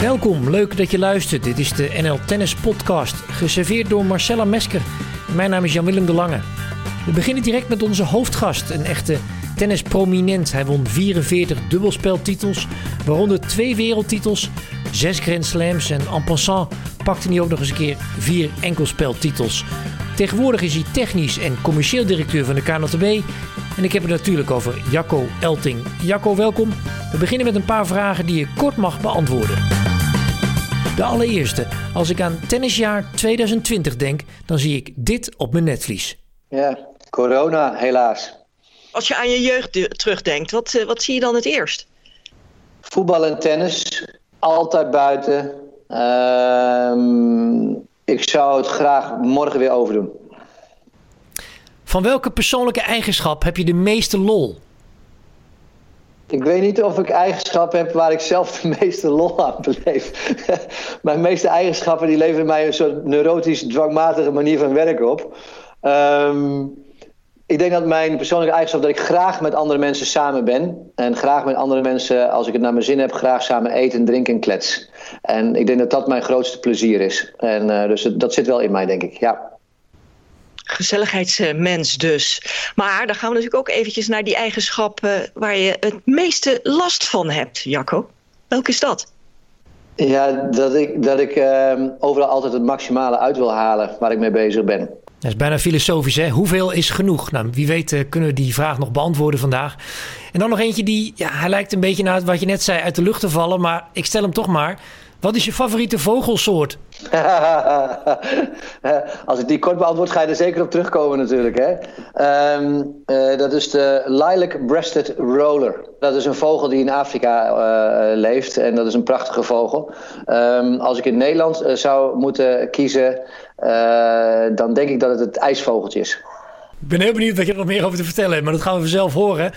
Welkom, leuk dat je luistert. Dit is de NL Tennis Podcast, geserveerd door Marcella Mesker. Mijn naam is Jan-Willem de Lange. We beginnen direct met onze hoofdgast, een echte tennisprominent. Hij won 44 dubbelspeltitels, waaronder twee wereldtitels, zes Grand Slams en en passant pakte hij ook nog eens een keer vier enkelspeltitels. Tegenwoordig is hij technisch en commercieel directeur van de KNTB. En ik heb het natuurlijk over Jacco Elting. Jacco, welkom. We beginnen met een paar vragen die je kort mag beantwoorden. De allereerste. Als ik aan tennisjaar 2020 denk, dan zie ik dit op mijn netvlies. Ja, corona helaas. Als je aan je jeugd terugdenkt, wat, eh, wat zie je dan het eerst? Voetbal en tennis, altijd buiten. Ehm, ik zou het graag morgen weer overdoen. Van welke persoonlijke eigenschap heb je de meeste lol? Ik weet niet of ik eigenschappen heb waar ik zelf de meeste lol aan beleef. Mijn meeste eigenschappen die leveren mij een soort neurotisch, dwangmatige manier van werken op. Ehm, ik denk dat mijn persoonlijke eigenschap dat ik graag met andere mensen samen ben. En graag met andere mensen, als ik het naar mijn zin heb, graag samen eten, drinken en klets. En ik denk dat dat mijn grootste plezier is. En uh, dus dat zit wel in mij, denk ik. Ja gezelligheidsmens dus. Maar dan gaan we natuurlijk ook eventjes naar die eigenschappen waar je het meeste last van hebt, Jacco. Welke is dat? Ja, dat ik, dat ik uh, overal altijd het maximale uit wil halen waar ik mee bezig ben. Dat is bijna filosofisch, hè? Hoeveel is genoeg? Nou, wie weet uh, kunnen we die vraag nog beantwoorden vandaag. En dan nog eentje die, ja, hij lijkt een beetje naar wat je net zei, uit de lucht te vallen. Maar ik stel hem toch maar. Wat is je favoriete vogelsoort? Als ik die kort beantwoord, ga je er zeker op terugkomen natuurlijk. Hè? Um, uh, dat is de lilac-breasted roller. Dat is een vogel die in Afrika uh, leeft en dat is een prachtige vogel. Um, als ik in Nederland uh, zou moeten kiezen, dan denk ik dat het het ijsvogeltje is. Ik ben heel benieuwd wat je er nog meer over te vertellen hebt, maar dat gaan we vanzelf horen.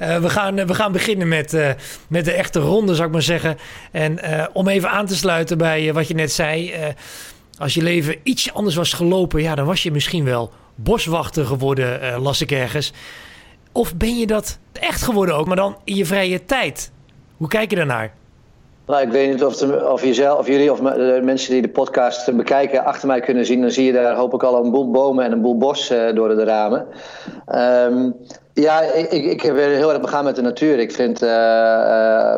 Uh, we, gaan, uh, we gaan beginnen met, uh, met de echte ronde, zou ik maar zeggen. En om even aan te sluiten bij wat je net zei. als je leven iets anders was gelopen, ja, dan was je misschien wel boswachter geworden, las ik ergens. Of ben je dat echt geworden ook, maar dan in je vrije tijd? Hoe kijk je daarnaar? Nou, ik weet niet of, of, jezelf, jullie of de mensen die de podcast bekijken achter mij kunnen zien. Dan zie je daar hoop ik al een boel bomen en een boel bos uh, door de ramen. Um, ja, ik, ik heb heel erg begaan met de natuur. Ik vind, uh, uh,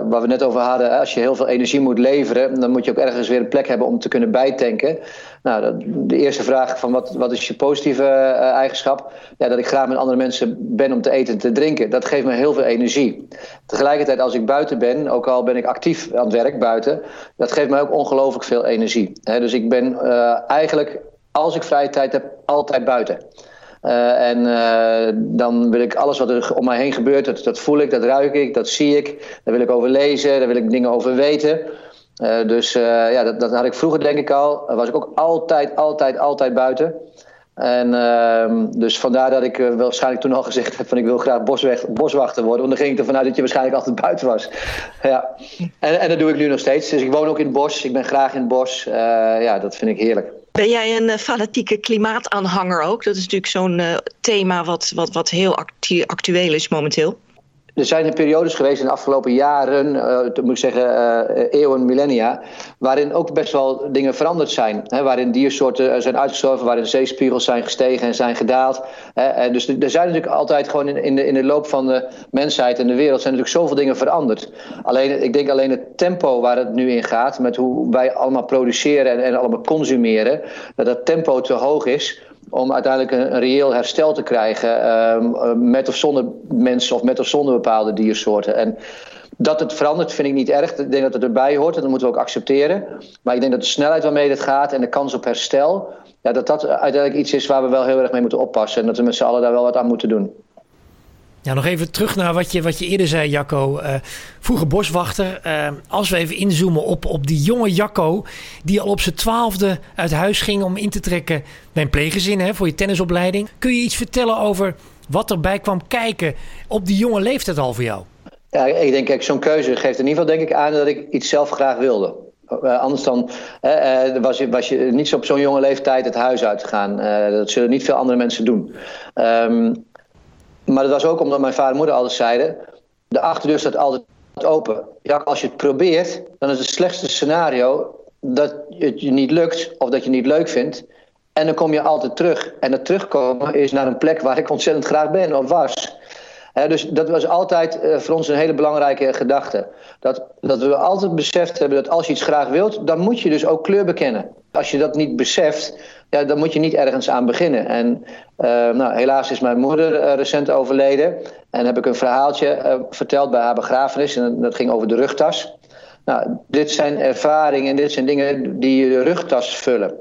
waar we net over hadden, als je heel veel energie moet leveren, dan moet je ook ergens weer een plek hebben om te kunnen bijtanken. Nou, de eerste vraag van wat, wat is je positieve uh, eigenschap? Ja, dat ik graag met andere mensen ben om te eten en te drinken. Dat geeft me heel veel energie. Tegelijkertijd, als ik buiten ben, ook al ben ik actief aan het werk buiten, dat geeft mij ook ongelooflijk veel energie. Dus ik ben eigenlijk, als ik vrije tijd heb, altijd buiten. Uh, en dan wil ik alles wat er om mij heen gebeurt, dat, dat voel ik, dat ruik ik, dat zie ik. Daar wil ik over lezen, daar wil ik dingen over weten. Uh, dus ja, dat, dat, had ik vroeger denk ik al. was ik ook altijd, altijd, altijd buiten. En ehm, dus vandaar dat ik waarschijnlijk toen al gezegd heb van ik wil graag bosweg, boswachter worden. Want dan ging ik ervan uit dat je waarschijnlijk altijd buiten was. ja. En, en dat doe ik nu nog steeds. Dus ik woon ook in het bos. Ik ben graag in het bos. ja, dat vind ik heerlijk. Ben jij een fanatieke klimaataanhanger ook? Dat is natuurlijk zo'n thema wat, wat, wat heel actu actueel is momenteel. Er zijn periodes geweest in de afgelopen jaren, uh, moet ik zeggen uh, eeuwen, millennia, waarin ook best wel dingen veranderd zijn. Hè, waarin diersoorten zijn uitgestorven, waarin zeespiegels zijn gestegen en zijn gedaald. Hè, dus er zijn natuurlijk altijd gewoon in, in, de, in de loop van de mensheid en de wereld zijn natuurlijk zoveel dingen veranderd. Alleen, ik denk alleen het tempo waar het nu in gaat, met hoe wij allemaal produceren en, en allemaal consumeren, dat dat tempo te hoog is om uiteindelijk een, reëel herstel te krijgen um, met of zonder mensen of met of zonder bepaalde diersoorten. En dat het verandert vind ik niet erg. Ik denk dat het erbij hoort en dat moeten we ook accepteren. Maar ik denk dat de snelheid waarmee het gaat en de kans op herstel, ja, dat dat uiteindelijk iets is waar we wel heel erg mee moeten oppassen. En dat we met z'n allen daar wel wat aan moeten doen. Ja, nog even terug naar wat je, wat je eerder zei, Jacco. Uh, vroeger boswachter. Uh, als we even inzoomen op, op die jonge Jacco... die al op zijn twaalfde uit huis ging om in te trekken... bij een pleeggezin hè, voor je tennisopleiding. Kun je iets vertellen over wat erbij kwam kijken... op die jonge leeftijd al voor jou? Ja, ik denk, kijk, zo'n keuze geeft in ieder geval denk ik aan... dat ik iets zelf graag wilde. Uh, anders dan was, je, was je niet zo op zo'n jonge leeftijd het huis uit te gaan. Dat zullen niet veel andere mensen doen. Um, maar dat was ook omdat mijn vader en moeder altijd zeiden... de achterdeur staat altijd open. Ja, als je het probeert, dan is het slechtste scenario dat het je niet lukt of dat je het niet leuk vindt. En dan kom je altijd terug. En het terugkomen is naar een plek waar ik ontzettend graag ben of was. dus dat was altijd uh, voor ons een hele belangrijke gedachte. Dat, dat we altijd beseft hebben dat als je iets graag wilt, dan moet je dus ook kleur bekennen. Als je dat niet beseft, ja, dan moet je niet ergens aan beginnen. En uh, nou, helaas is mijn moeder uh, recent overleden. En heb ik een verhaaltje verteld bij haar begrafenis. En dat ging over de rugtas. Nou, dit zijn ervaringen en dit zijn dingen die je rugtas vullen.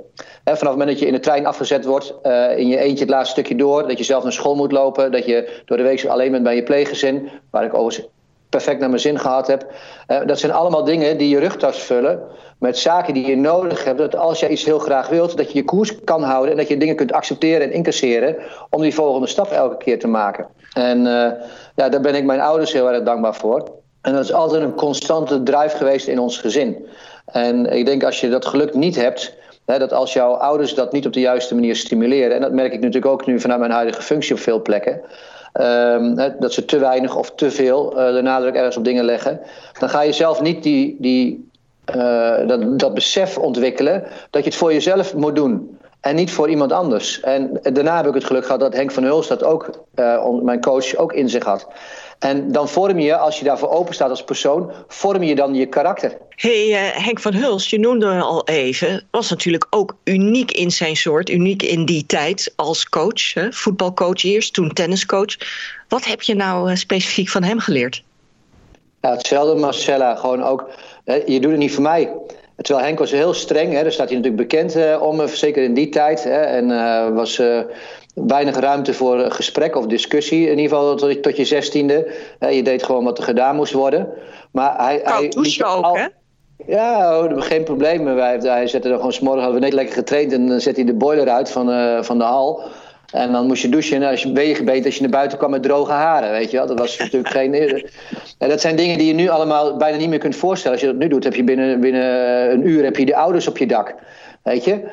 vanaf het moment dat je in de trein afgezet wordt, in je eentje het laatste stukje door, dat je zelf naar school moet lopen, dat je door de week alleen bent bij je pleeggezin, waar ik overigens perfect naar mijn zin gehad heb. Uh, dat zijn allemaal dingen die je rugtas vullen met zaken die je nodig hebt. Dat als jij iets heel graag wilt, dat je je koers kan houden en dat je dingen kunt accepteren en incasseren om die volgende stap elke keer te maken. En uh, ja, daar ben ik mijn ouders heel erg dankbaar voor. En dat is altijd een constante drive geweest in ons gezin. En ik denk als je dat geluk niet hebt, dat als jouw ouders dat niet op de juiste manier stimuleren, en dat merk ik natuurlijk ook nu vanuit mijn huidige functie op veel plekken, um, dat ze te weinig of te veel uh, de nadruk ergens op dingen leggen, dan ga je zelf niet die, die, uh, dat, dat besef ontwikkelen dat je het voor jezelf moet doen. En niet voor iemand anders. En daarna heb ik het geluk gehad dat Henk van Hulst dat ook, uh, mijn coach, ook in zich had. En dan vorm je, als je daarvoor open staat als persoon, vorm je dan je karakter. hey, uh, Henk van Hulst, je noemde al even, was natuurlijk ook uniek in zijn soort, uniek in die tijd als coach, hè? voetbalcoach eerst, toen tenniscoach. Wat heb je nou uh, specifiek van hem geleerd? Ja, hetzelfde Marcella, gewoon ook, hè, je doet het niet voor mij. Terwijl Henk was heel streng, hè, daar staat hij natuurlijk bekend uh, om, zeker in die tijd. Hè, en was weinig ruimte voor gesprek of discussie. In ieder geval tot, tot je zestiende. je deed gewoon wat er gedaan moest worden. Maar hij, Koud douchen ook, al... hè? Ja, oh, geen probleem. Wij, hij zette er gewoon s'morgen, hadden we net lekker getraind... en dan zette hij de boiler uit van, uh, van de hal... En dan moest je douchen en als je ben je gebeten als je naar buiten kwam met droge haren, weet je wel. Dat was natuurlijk geen... En dat zijn dingen die je nu allemaal bijna niet meer kunt voorstellen. Als je dat nu doet, heb je binnen, binnen een uur heb je de ouders op je dak, weet je.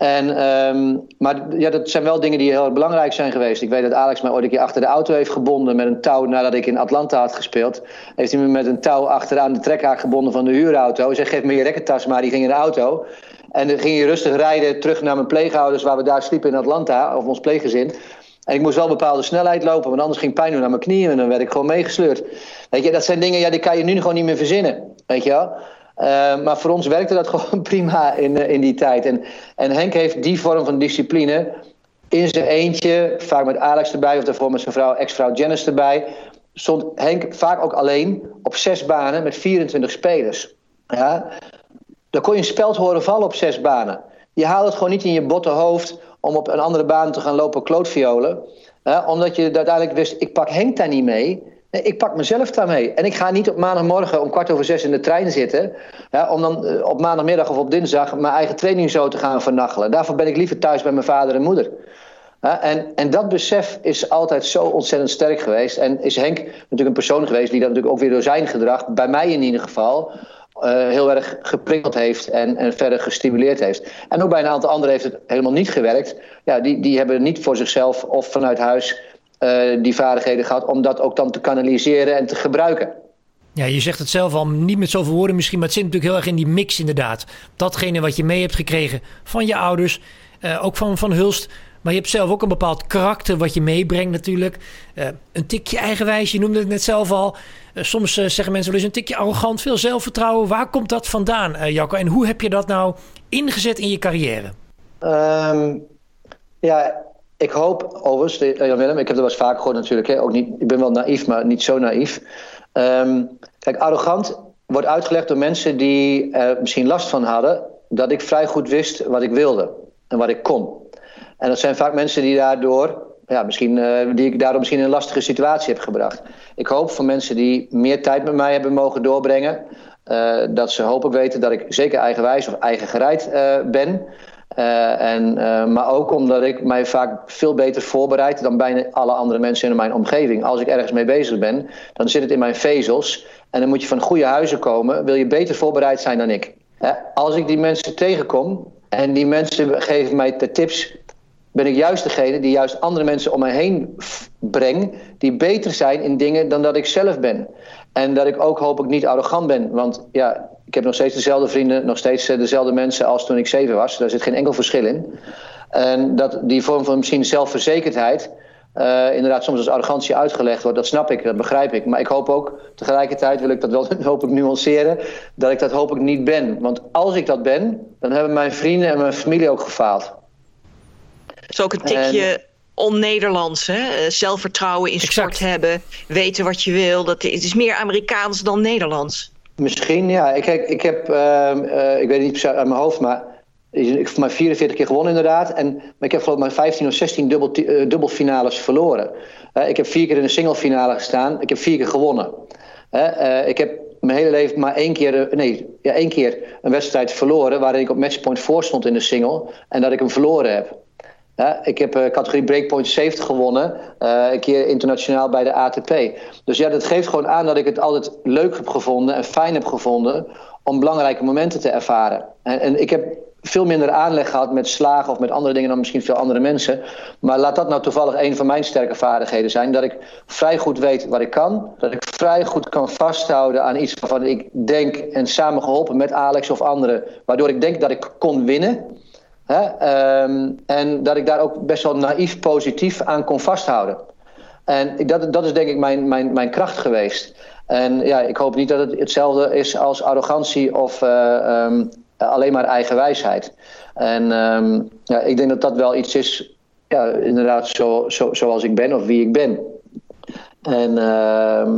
En, um, maar ja, dat zijn wel dingen die heel belangrijk zijn geweest. Ik weet dat Alex mij ooit een keer achter de auto heeft gebonden met een touw nadat ik in Atlanta had gespeeld. Heeft hij me met een touw achteraan de trekhaak gebonden van de huurauto. Hij zei, geef me je rekkentas, maar die ging in de auto. En dan ging je rustig rijden terug naar mijn pleegouders waar we daar sliepen in Atlanta, of ons pleeggezin. En ik moest wel een bepaalde snelheid lopen, want anders ging pijn doen aan mijn knieën en dan werd ik gewoon meegesleurd. Weet je, dat zijn dingen, ja, die kan je nu gewoon niet meer verzinnen. Weet je wel? Uh, maar voor ons werkte dat gewoon prima in, uh, in die tijd. En, en Henk heeft die vorm van discipline in zijn eentje, vaak met Alex erbij of daarvoor met zijn vrouw, ex-vrouw Janice erbij. Stond Henk vaak ook alleen op zes banen met 24 spelers. Ja? Dan kon je een speld horen vallen op zes banen. Je haalt het gewoon niet in je botte hoofd om op een andere baan te gaan lopen klootviolen. Ja? Omdat je uiteindelijk wist, ik pak Henk daar niet mee. Ik pak mezelf daarmee. En ik ga niet op maandagmorgen om kwart over zes in de trein zitten. Om dan uh, op maandagmiddag of op dinsdag mijn eigen training zo te gaan vernachelen. Daarvoor ben ik liever thuis bij mijn vader en moeder. En, en dat besef is altijd zo ontzettend sterk geweest. En is Henk natuurlijk een persoon geweest die dat natuurlijk ook weer door zijn gedrag, bij mij in ieder geval, uh, heel erg geprikkeld heeft en, en verder gestimuleerd heeft. En ook bij een aantal anderen heeft het helemaal niet gewerkt. Ja, die, die hebben niet voor zichzelf of vanuit huis uh, die vaardigheden gehad om dat ook dan te kanaliseren en te gebruiken. Ja, je zegt het zelf al, niet met zoveel woorden misschien, maar het zit natuurlijk heel erg in die mix inderdaad. Datgene wat je mee hebt gekregen van je ouders, uh, ook van, van Hulst. Maar je hebt zelf ook een bepaald karakter wat je meebrengt natuurlijk. Uh, een tikje eigenwijs, je noemde het net zelf al. Uh, soms zeggen mensen wel eens een tikje arrogant, veel zelfvertrouwen. Waar komt dat vandaan, Jacco? En hoe heb je dat nou ingezet in je carrière? Um, ja, ik hoop overigens, Jan Willem, ik heb dat wel eens vaak gehoord natuurlijk. Hè, ook niet, ik ben wel naïef, maar niet zo naïef. Um, kijk, arrogant wordt uitgelegd door mensen die er misschien last van hadden... dat ik vrij goed wist wat ik wilde en wat ik kon. En dat zijn vaak mensen die daardoor... Ja, misschien, uh, die ik daardoor misschien in een lastige situatie heb gebracht. Ik hoop voor mensen die meer tijd met mij hebben mogen doorbrengen... Uh, dat ze hopelijk weten dat ik zeker eigenwijs of eigen gereid uh, ben... Uh, en, uh, maar ook omdat ik mij vaak veel beter voorbereid dan bijna alle andere mensen in mijn omgeving. Als ik ergens mee bezig ben, dan zit het in mijn vezels. En dan moet je van goede huizen komen. Wil je beter voorbereid zijn dan ik? Uh, als ik die mensen tegenkom en die mensen geven mij de tips. ben ik juist degene die juist andere mensen om mij heen breng, die beter zijn in dingen dan dat ik zelf ben. En dat ik ook hopelijk niet arrogant ben. Want ja, ik heb nog steeds dezelfde vrienden, nog steeds eh, dezelfde mensen als toen ik zeven was. Daar zit geen enkel verschil in. En dat die vorm van misschien zelfverzekerdheid. Uh, inderdaad soms als arrogantie uitgelegd wordt. Dat snap ik, dat begrijp ik. Maar ik hoop ook, tegelijkertijd wil ik dat wel hopelijk nuanceren, dat ik dat hopelijk niet ben. Want als ik dat ben, dan hebben mijn vrienden en mijn familie ook gefaald. Het is ook een tikje on-Nederlands. Hè? Eh, zelfvertrouwen in sport hebben, weten wat je wil. Dat, het is meer Amerikaans dan Nederlands. Misschien, ja. Ik, ik, heb, uh, uh, ik weet niet uit mijn hoofd, maar ik heb maar 44 keer gewonnen inderdaad. En, maar ik heb geloof ik maar 15 of 16 dubbel, uh, dubbelfinales verloren. ik heb vier keer in de singlefinale gestaan. Ik heb vier keer gewonnen. ik heb mijn hele leven maar één keer, nee, ja, één keer een wedstrijd verloren... waarin ik op matchpoint voor stond in de single. En dat ik hem verloren heb ik heb uh, categorie Breakpoint 70 gewonnen. Uh, een keer internationaal bij de ATP. Dus ja, dat geeft gewoon aan dat ik het altijd leuk heb gevonden en fijn heb gevonden om belangrijke momenten te ervaren. En, en ik heb veel minder aanleg gehad met slagen of met andere dingen dan misschien veel andere mensen. Maar laat dat nou toevallig een van mijn sterke vaardigheden zijn. Dat ik vrij goed weet wat ik kan. Dat ik vrij goed kan vasthouden aan iets waarvan ik denk en samen geholpen met Alex of anderen. Waardoor ik denk dat ik kon winnen. Hè? Ehm, en dat ik daar ook best wel naïef positief aan kon vasthouden. En dat, dat is denk ik mijn, mijn, mijn kracht geweest. En ja, ik hoop niet dat het hetzelfde is als arrogantie of uh, um, alleen maar eigenwijsheid. En um, ja, ik denk dat dat wel iets is, ja, inderdaad, zo, zo, zoals ik ben of wie ik ben. En uh,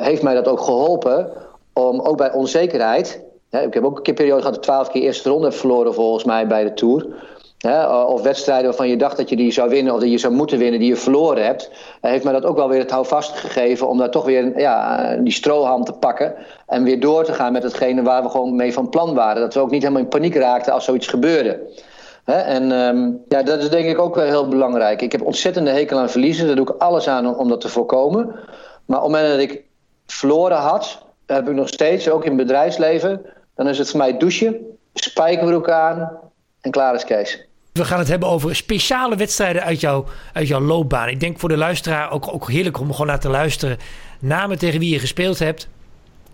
heeft mij dat ook geholpen om ook bij onzekerheid ik heb ook een keer periode gehad, twaalf keer eerste ronde heb verloren volgens mij bij de Tour. of wedstrijden waarvan je dacht dat je die zou winnen of dat je zou moeten winnen, die je verloren hebt. heeft mij dat ook wel weer het houvast gegeven om daar toch weer ja, die stroham te pakken. En weer door te gaan met hetgene waar we gewoon mee van plan waren. Dat we ook niet helemaal in paniek raakten als zoiets gebeurde. en um, ja, dat is denk ik ook wel heel belangrijk. Ik heb ontzettende hekel aan verliezen. Daar doe ik alles aan om dat te voorkomen. Maar op het moment dat ik verloren had, heb ik nog steeds, ook in het bedrijfsleven dan is het voor mij douchen, spijkerbroek aan en klaar is Kees. We gaan het hebben over speciale wedstrijden uit, jou, uit jouw loopbaan. Ik denk voor de luisteraar ook, ook heerlijk om gewoon naar te luisteren. Namen tegen wie je gespeeld hebt.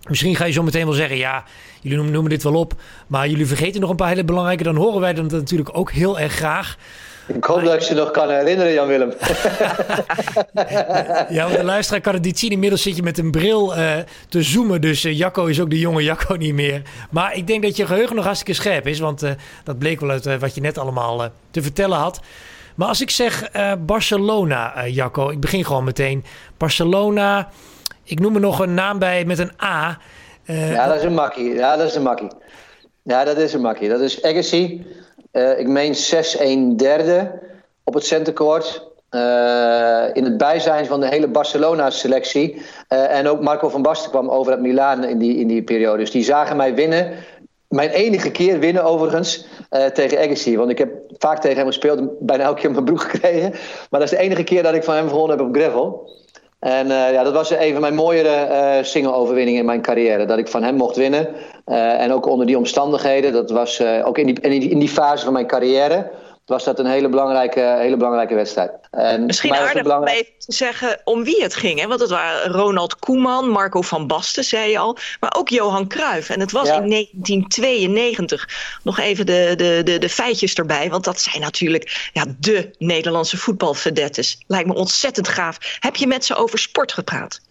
Misschien ga je zo meteen wel zeggen, ja, jullie noemen dit wel op. Maar jullie vergeten nog een paar hele belangrijke. Dan horen wij dat natuurlijk ook heel erg graag. Ik hoop dat ik ze nog kan herinneren, Jan-Willem. ja, want de luisteraar kan het niet zien. Inmiddels zit je met een bril uh, te zoomen. Dus uh, Jacco is ook de jonge Jacco niet meer. Maar ik denk dat je geheugen nog hartstikke scherp is. Want uh, dat bleek wel uit wat je net allemaal te vertellen had. Maar als ik zeg Barcelona, Jacco. Ik begin gewoon meteen. Barcelona. Ik noem er nog een naam bij met een A. ja, dat is een makkie. Ja, dat is een makkie. Ja, dat is een makkie. Dat is Agassi. Uh, ik meen 6-1 derde op het centercourt. Uh, in het bijzijn van de hele Barcelona-selectie. Uh, en ook Marco van Basten kwam over uit Milaan in die, in die periode. Dus die zagen mij winnen. Mijn enige keer winnen overigens tegen Agassi. Want ik heb vaak tegen hem gespeeld. Bijna elke keer mijn broek gekregen. Maar dat is de enige keer dat ik van hem gewonnen heb op gravel. En uh, ja, dat was een van mijn mooiere uh, single-overwinningen in mijn carrière. Dat ik van hem mocht winnen. Uh, en ook onder die omstandigheden. Dat was ook in die, in, die, in die fase van mijn carrière was dat een hele belangrijke, hele belangrijke wedstrijd. En Misschien aardig belangrijk... om even te zeggen om wie het ging. Hè? Want het waren Ronald Koeman, Marco van Basten, zei je al. Maar ook Johan Cruijff. En het was in 1992. Nog even de, de, de, de feitjes erbij. Want dat zijn natuurlijk ja, de Nederlandse voetbalvedettes. Lijkt me ontzettend gaaf. Heb je met ze over sport gepraat?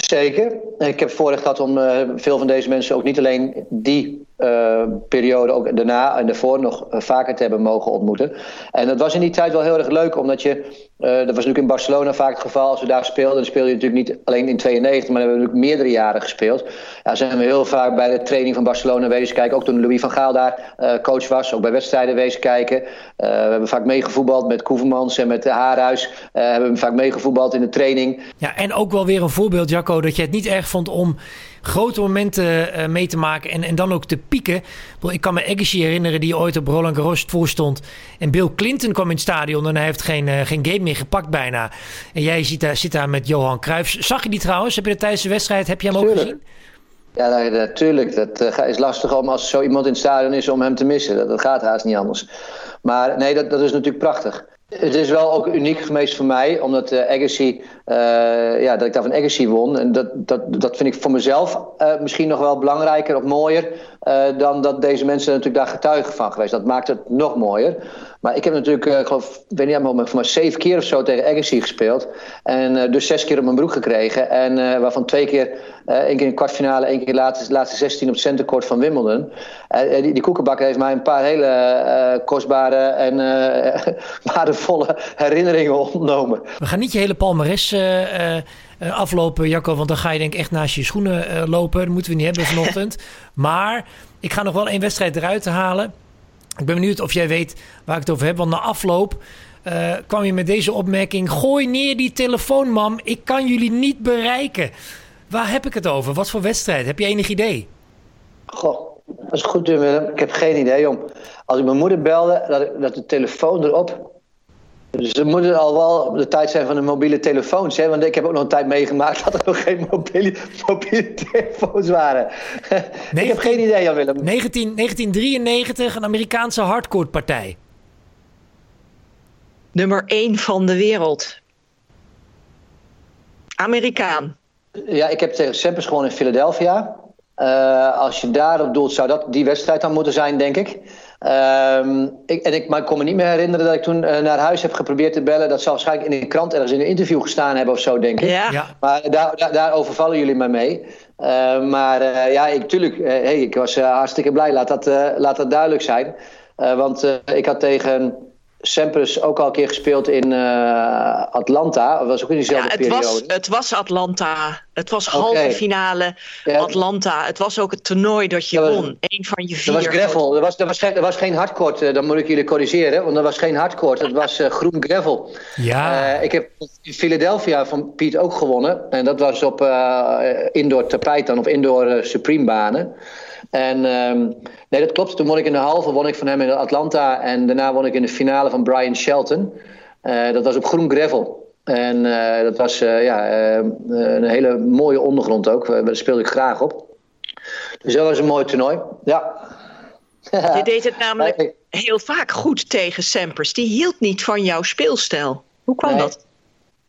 Zeker. Ik heb voorrecht gehad om uh, veel van deze mensen ook niet alleen die uh, periode, ook daarna en daarvoor nog uh, vaker te hebben mogen ontmoeten. En dat was in die tijd wel heel erg leuk, omdat je, dat was natuurlijk in Barcelona vaak het geval, als we daar speelden, dan speel je natuurlijk niet alleen in 92, maar hebben we natuurlijk meerdere jaren gespeeld. Ja, zijn we heel vaak bij de training van Barcelona wezen kijken, ook toen Louis van Gaal daar coach was, ook bij wedstrijden wezen kijken. we hebben vaak meegevoetbald met Koevermans en met Haarhuis, hebben we vaak meegevoetbald in de training. Ja, en ook wel weer een voorbeeld, Jacco, dat je het niet erg vond om grote momenten uh, mee te maken en, en dan ook te pieken. Ik kan me Agassi herinneren die ooit op Roland Garros voorstond. En Bill Clinton kwam in het stadion en hij heeft geen, uh, geen game meer gepakt bijna. En jij zit daar, zit daar met Johan Cruijff. Zag je die trouwens? Heb je dat tijdens de wedstrijd, heb je hem ook gezien? Ja, natuurlijk. Dat uh, is lastig om als zo iemand in het stadion is om hem te missen. Dat, dat gaat haast niet anders. Maar nee, dat, dat is natuurlijk prachtig. Het is wel ook uniek geweest voor mij, omdat uh, Agassi, uh, ja, dat ik daar van Agassi won. En dat, dat, dat vind ik voor mezelf uh, misschien nog wel belangrijker of mooier dan dat deze mensen natuurlijk daar getuigen van geweest. Dat maakt het nog mooier. Maar ik heb natuurlijk, ik geloof, weet niet maar, voor maar zeven keer of zo tegen Agassi gespeeld. En dus zes keer op mijn broek gekregen. En waarvan twee keer, één keer in de kwartfinale, één keer de laatste, laatste 16 op het centercourt van Wimbledon. die, die koekenbakker heeft mij een paar hele kostbare en waardevolle herinneringen ontnomen. We gaan niet je hele palmares aflopen, Jacco, want dan ga je denk ik echt naast je schoenen lopen. Dat moeten we niet hebben vanochtend. maar ik ga nog wel één wedstrijd eruit halen. Ik ben benieuwd of jij weet waar ik het over heb, want na afloop... kwam je met deze opmerking: Gooi neer die telefoon, mam. Ik kan jullie niet bereiken. Waar heb ik het over? Wat voor wedstrijd? Heb je enig idee? Goh, dat is goed, Willem. Ik heb geen idee, jong. Als ik mijn moeder belde, dat, dat de telefoon erop dus er moet al wel de tijd zijn van de mobiele telefoons. Hè? Want ik heb ook nog een tijd meegemaakt dat er nog geen mobiele, mobiele telefoons waren. 19, ik heb geen idee, Jan Willem. 19, 1993, een Amerikaanse hardcore partij. Nummer 1 van de wereld. Amerikaan. Ja, ik heb tegen Sempers gewoon in Philadelphia. Uh, als je daarop doelt, zou dat die wedstrijd dan moeten zijn, denk ik. Um, ik, en ik, maar ik kon me niet meer herinneren dat ik toen uh, naar huis heb geprobeerd te bellen. Dat zal waarschijnlijk in de krant ergens in een interview gestaan hebben of zo, denk ik. Ja. Maar daar, daar, daar, overvallen jullie mij mee. Uh, maar uh, ja, ik, tuurlijk, hey, ik was hartstikke blij. Laat dat, laat dat duidelijk zijn. want ik had tegen Sampras ook al een keer gespeeld in uh, Atlanta. Dat was ook in diezelfde ja, het periode. Was, het was Atlanta. Het was halve finale ja. Atlanta. Het was ook het toernooi dat je dat won. Eén van je vier. Dat was gravel. Er was, was, geen, was geen hardcourt. Uh, dan moet ik jullie corrigeren. Want dat was geen hardcourt. Het was uh, groen gravel. Ja. ik heb in Philadelphia van Piet ook gewonnen. En dat was op indoor tapijt dan. Of indoor supreme banen. En um, nee, dat klopt. Toen won ik in de halve won ik van hem in Atlanta. En daarna won ik in de finale van Brian Shelton. Uh, dat was op groen gravel. En uh, dat was uh, ja, een hele mooie ondergrond ook. Daar speelde ik graag op. Dus dat was een mooi toernooi. Ja. Je deed het namelijk heel vaak goed tegen Sampers. Die hield niet van jouw speelstijl. Hoe kwam nee. dat?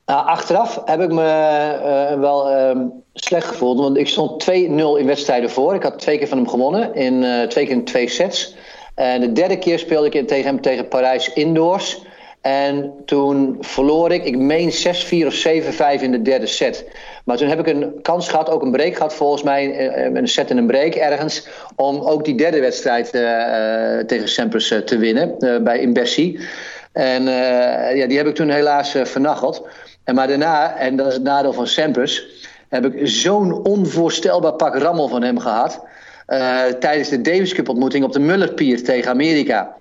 Nou, achteraf heb ik me uh, wel uh, slecht gevoeld. Want ik stond 2-0 in wedstrijden voor. Ik had twee keer van hem gewonnen. In, uh, twee keer in twee sets. En de derde keer speelde ik tegen hem tegen Parijs indoors. En toen verloor ik, ik meen 6-4 of 7-5 in de derde set. Maar toen heb ik een kans gehad, ook een break gehad volgens mij. Een set en een break ergens. Om ook die derde wedstrijd tegen Sampras te winnen. bij Bercy. En ja, die heb ik toen helaas vernacheld. En maar daarna, en dat is het nadeel van Sampras, heb ik zo'n onvoorstelbaar pak rammel van hem gehad. Uh, tijdens de Davis Cup ontmoeting op de Mullerpier tegen Amerika.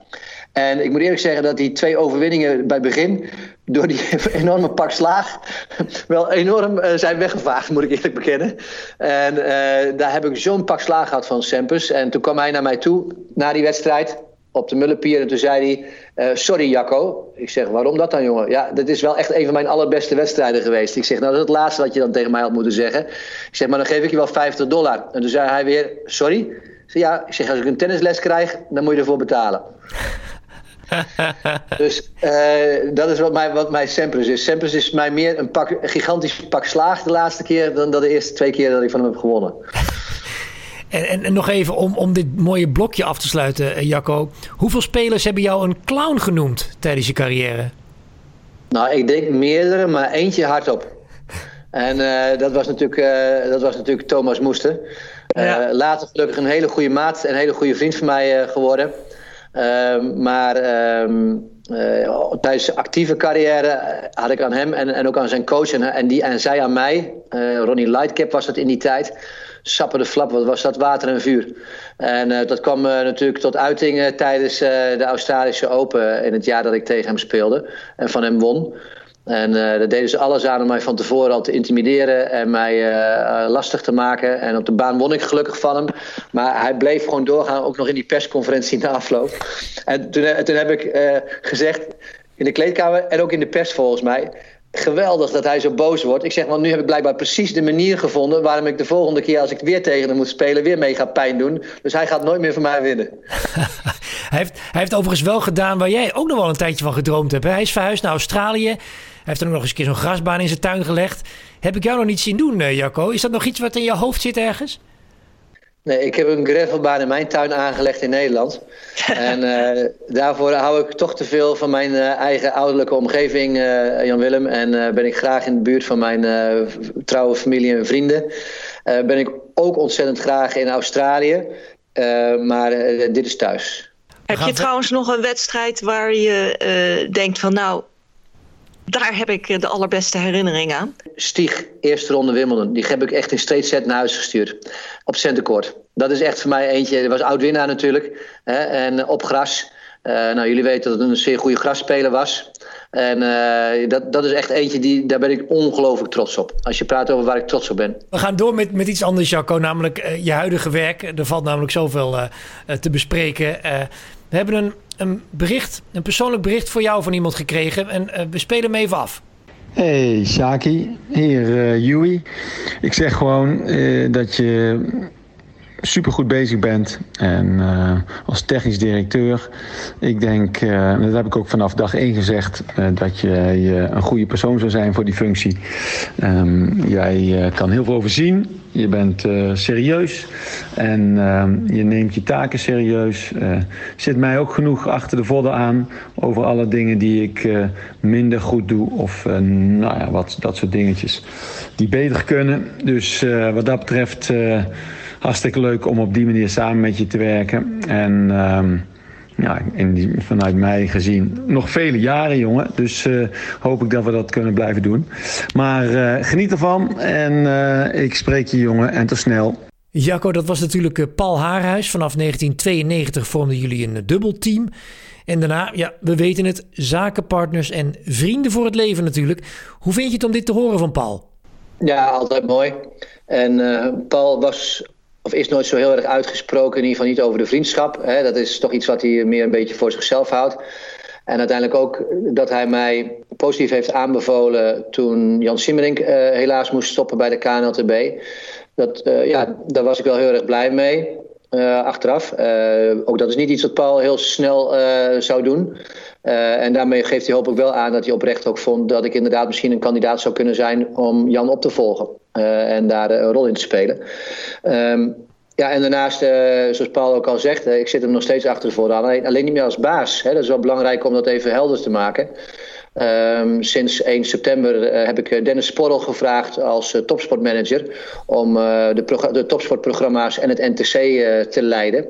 En ik moet eerlijk zeggen dat die twee overwinningen bij begin... door die enorme pak slaag wel enorm uh, zijn weggevaagd, moet ik eerlijk bekennen. En uh, daar heb ik zo'n pak slaag gehad van Sampras. En toen kwam hij naar mij toe, na die wedstrijd op de Mullenpier. En toen zei hij, uh, sorry Jacco. Ik zeg, waarom dat dan jongen? Ja, dat is wel echt een van mijn allerbeste wedstrijden geweest. Ik zeg, nou dat is het laatste wat je dan tegen mij had moeten zeggen. Ik zeg, maar dan geef ik je wel 50 dollar. En toen zei hij weer, sorry? Ik zeg, ja, ik zeg, als ik een tennisles krijg, dan moet je ervoor betalen. dus uh, dat is wat mij, wat mij Sampras is. Sampras is mij meer een, pak, een gigantisch pak slaag de laatste keer... dan dat de eerste twee keer dat ik van hem heb gewonnen. En, en, en, nog even om, om dit mooie blokje af te sluiten, Jacco. Hoeveel spelers hebben jou een clown genoemd tijdens je carrière? Nou, ik denk meerdere, maar eentje hardop. En uh, dat, was natuurlijk, uh, dat was natuurlijk Thomas Moester. Uh, ja. Later gelukkig een hele goede maat en een hele goede vriend van mij geworden. Ehm, maar ehm, tijdens actieve carrière had ik aan hem en, en ook aan zijn coach en, en, die, en zij aan mij. Ronnie Lightcap was dat in die tijd sappen de flap, wat was dat water en vuur. En uh, dat kwam uh, natuurlijk tot uiting uh, tijdens de Australische Open in het jaar dat ik tegen hem speelde en van hem won. En dat deden ze alles aan om mij van tevoren al te intimideren en mij lastig te maken. En op de baan won ik gelukkig van hem. Maar hij bleef gewoon doorgaan, ook nog in die persconferentie na afloop. En toen, toen heb ik gezegd in de kleedkamer en ook in de pers volgens mij geweldig dat hij zo boos wordt. Ik zeg, want nu heb ik blijkbaar precies de manier gevonden... waarom ik de volgende keer als ik weer tegen hem moet spelen... weer mee ga pijn doen. Dus hij gaat nooit meer van mij winnen. hij, heeft, hij heeft overigens wel gedaan waar jij ook nog wel een tijdje van gedroomd hebt. Hij is verhuisd naar Australië. Hij heeft er nog eens een keer zo'n grasbaan in zijn tuin gelegd. Heb ik jou nog niet zien doen, eh, Jacco? Is dat nog iets wat in je hoofd zit ergens? Nee, ik heb een gravelbaan in mijn tuin aangelegd in Nederland. en uh, daarvoor hou ik toch te veel van mijn uh, eigen ouderlijke omgeving, uh, Jan Willem. En ben ik graag in de buurt van mijn trouwe familie en vrienden. ben ik ook ontzettend graag in Australië. maar dit is thuis. Heb je trouwens nog een wedstrijd waar je denkt van nou, daar heb ik de allerbeste herinnering aan. Stieg, eerste ronde Wimbledon. Die heb ik echt in straight set naar huis gestuurd. Op centercourt. Dat is echt voor mij eentje. Dat was oud-winnaar natuurlijk. Hè, en op gras. Uh, nou, jullie weten dat het een zeer goede grasspeler was. En uh, dat, dat is echt eentje, die, daar ben ik ongelooflijk trots op. Als je praat over waar ik trots op ben. We gaan door met, met iets anders, Jacco. Namelijk uh, je huidige werk. Er valt namelijk zoveel te bespreken. we hebben een een bericht, een persoonlijk bericht voor jou van iemand gekregen. En uh, we spelen hem even af. Hey Shaki, hier uh, Yui. Ik zeg gewoon uh, dat je supergoed bezig bent. En uh, als technisch directeur, ik denk, uh, dat heb ik ook vanaf dag 1 gezegd, uh, dat je, een goede persoon zou zijn voor die functie. Um, jij kan heel veel overzien. Je bent serieus en ehm, je neemt je taken serieus. zit mij ook genoeg achter de vodden aan over alle dingen die ik minder goed doe. Of nou ja, wat, dat soort dingetjes die beter kunnen. Dus wat dat betreft hartstikke leuk om op die manier samen met je te werken. En uh, ja, in die, vanuit mij gezien nog vele jaren, jongen. Dus uh, hoop ik dat we dat kunnen blijven doen. Maar uh, geniet ervan en uh, ik spreek je, jongen, en tot snel. Jacco, dat was natuurlijk Paul Haarhuis. Vanaf 1992 vormden jullie een dubbelteam. En daarna, ja, we weten het, zakenpartners en vrienden voor het leven natuurlijk. Hoe vind je het om dit te horen van Paul? Ja, altijd mooi. En Paul was of is nooit zo heel erg uitgesproken, in ieder geval niet over de vriendschap. Hè. Dat is toch iets wat hij meer een beetje voor zichzelf houdt. En uiteindelijk ook dat hij mij positief heeft aanbevolen toen Jan Simmerink uh, helaas moest stoppen bij de KNLTB. Dat, uh, ja, daar was ik wel heel erg blij mee. Uh, achteraf. ook dat is niet iets wat Paul heel snel zou doen. En daarmee geeft hij hopelijk wel aan dat hij oprecht ook vond dat ik inderdaad misschien een kandidaat zou kunnen zijn om Jan op te volgen. Uh, en daar een rol in te spelen. Um, ja, en daarnaast, zoals Paul ook al zegt, ik zit hem nog steeds achter de voordaan. Alleen, niet meer als baas. Hè. Dat is wel belangrijk om dat even helder te maken. Um, sinds 1 september heb ik Dennis Sporrel gevraagd als topsportmanager om de, de topsportprogramma's en het NTC te leiden.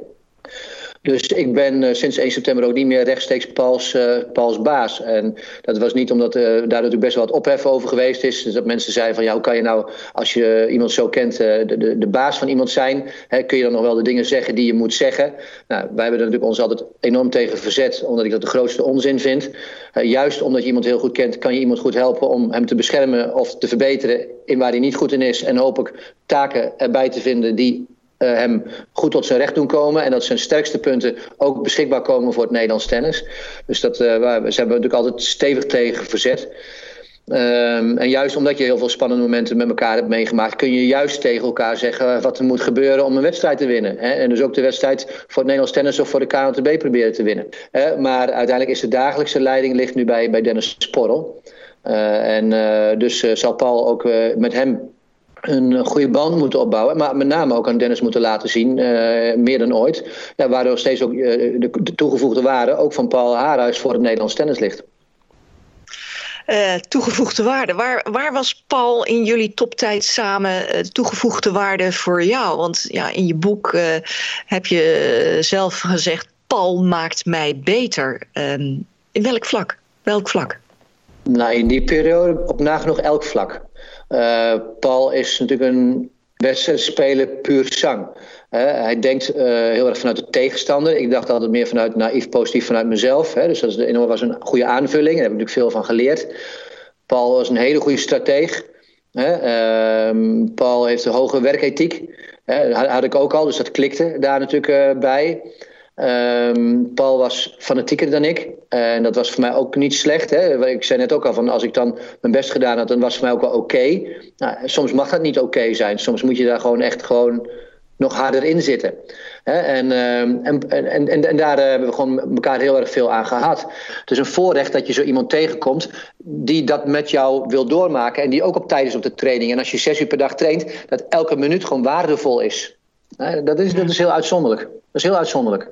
Dus ik ben uh, sinds 1 september ook niet meer rechtstreeks Pauls, Pauls baas. En dat was niet omdat uh, daar natuurlijk best wel wat ophef over geweest is. Dus dat mensen zeiden van ja, hoe kan je nou, als je iemand zo kent, de, de, de baas van iemand zijn? Hè, kun je dan nog wel de dingen zeggen die je moet zeggen? Nou, wij hebben er natuurlijk ons altijd enorm tegen verzet, omdat ik dat de grootste onzin vind. juist omdat je iemand heel goed kent, kan je iemand goed helpen om hem te beschermen of te verbeteren in waar hij niet goed in is. En hopelijk taken erbij te vinden die hem goed tot zijn recht doen komen. En dat zijn sterkste punten ook beschikbaar komen voor het Nederlands tennis. Dus dat, uh, we hebben natuurlijk altijd stevig tegen verzet. Um, en juist omdat je heel veel spannende momenten met elkaar hebt meegemaakt, kun je juist tegen elkaar zeggen wat er moet gebeuren om een wedstrijd te winnen. Hè? En dus ook de wedstrijd voor het Nederlands tennis of voor de KNTB proberen te winnen. Hè? Maar uiteindelijk is de dagelijkse leiding ligt nu bij, bij Dennis Sporrel. Uh, en dus zal Paul ook met hem een goede band moeten opbouwen. Maar met name ook aan Dennis moeten laten zien, uh, meer dan ooit. Ja, waardoor steeds ook uh, de, de, toegevoegde waarde, ook van Paul Haarhuis, voor het Nederlands tennis ligt. Uh, toegevoegde waarde. Waar, waar was Paul in jullie toptijd samen toegevoegde waarde voor jou? Want ja, in je boek heb je zelf gezegd: Paul maakt mij beter. Um, in welk vlak? Welk vlak? Nou, in die periode op nagenoeg elk vlak. Uh, Paul is natuurlijk een wedstrijdspeler puur zang. Uh, hij denkt uh, heel erg vanuit de tegenstander. Ik dacht altijd meer vanuit naïef positief vanuit mezelf. Hè. Dus dat is, was een goede aanvulling. Daar heb ik natuurlijk veel van geleerd. Paul was een hele goede strateeg. Uh, Paul heeft een hoge werkethiek. Dat had ik ook al, dus dat klikte daar natuurlijk bij. Um, Paul was fanatieker dan ik. En dat was voor mij ook niet slecht. Hè? Ik zei net ook al van als ik dan mijn best gedaan had, dan was het voor mij ook wel oké. Nou, soms mag dat niet oké zijn. Soms moet je daar gewoon echt gewoon nog harder in zitten. En, ehm, en, en, en, en, daar hebben we gewoon elkaar heel erg veel aan gehad. Dus een voorrecht dat je zo iemand tegenkomt die dat met jou wil doormaken en die ook op tijd is op de training. En als je zes uur per dag traint, dat elke minuut gewoon waardevol is. Dat is, dat is heel uitzonderlijk. Dat is heel uitzonderlijk.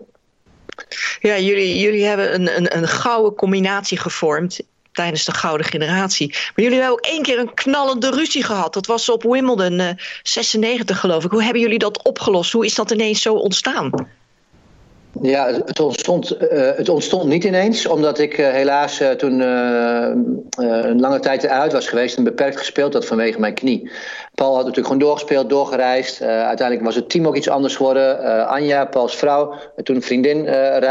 Ja, jullie, jullie hebben een, een, een gouden combinatie gevormd tijdens de gouden generatie. Maar jullie hebben ook één keer een knallende ruzie gehad. Dat was op Wimbledon uh, 96 geloof ik. Hoe hebben jullie dat opgelost? Hoe is dat ineens zo ontstaan? Ja, het ontstond, uh, het ontstond niet ineens, omdat ik uh, helaas uh, toen een lange tijd eruit was geweest en beperkt gespeeld had vanwege mijn knie. Paul had natuurlijk gewoon doorgespeeld, doorgereisd. uiteindelijk was het team ook iets anders geworden. Anja, Pauls vrouw, toen een vriendin,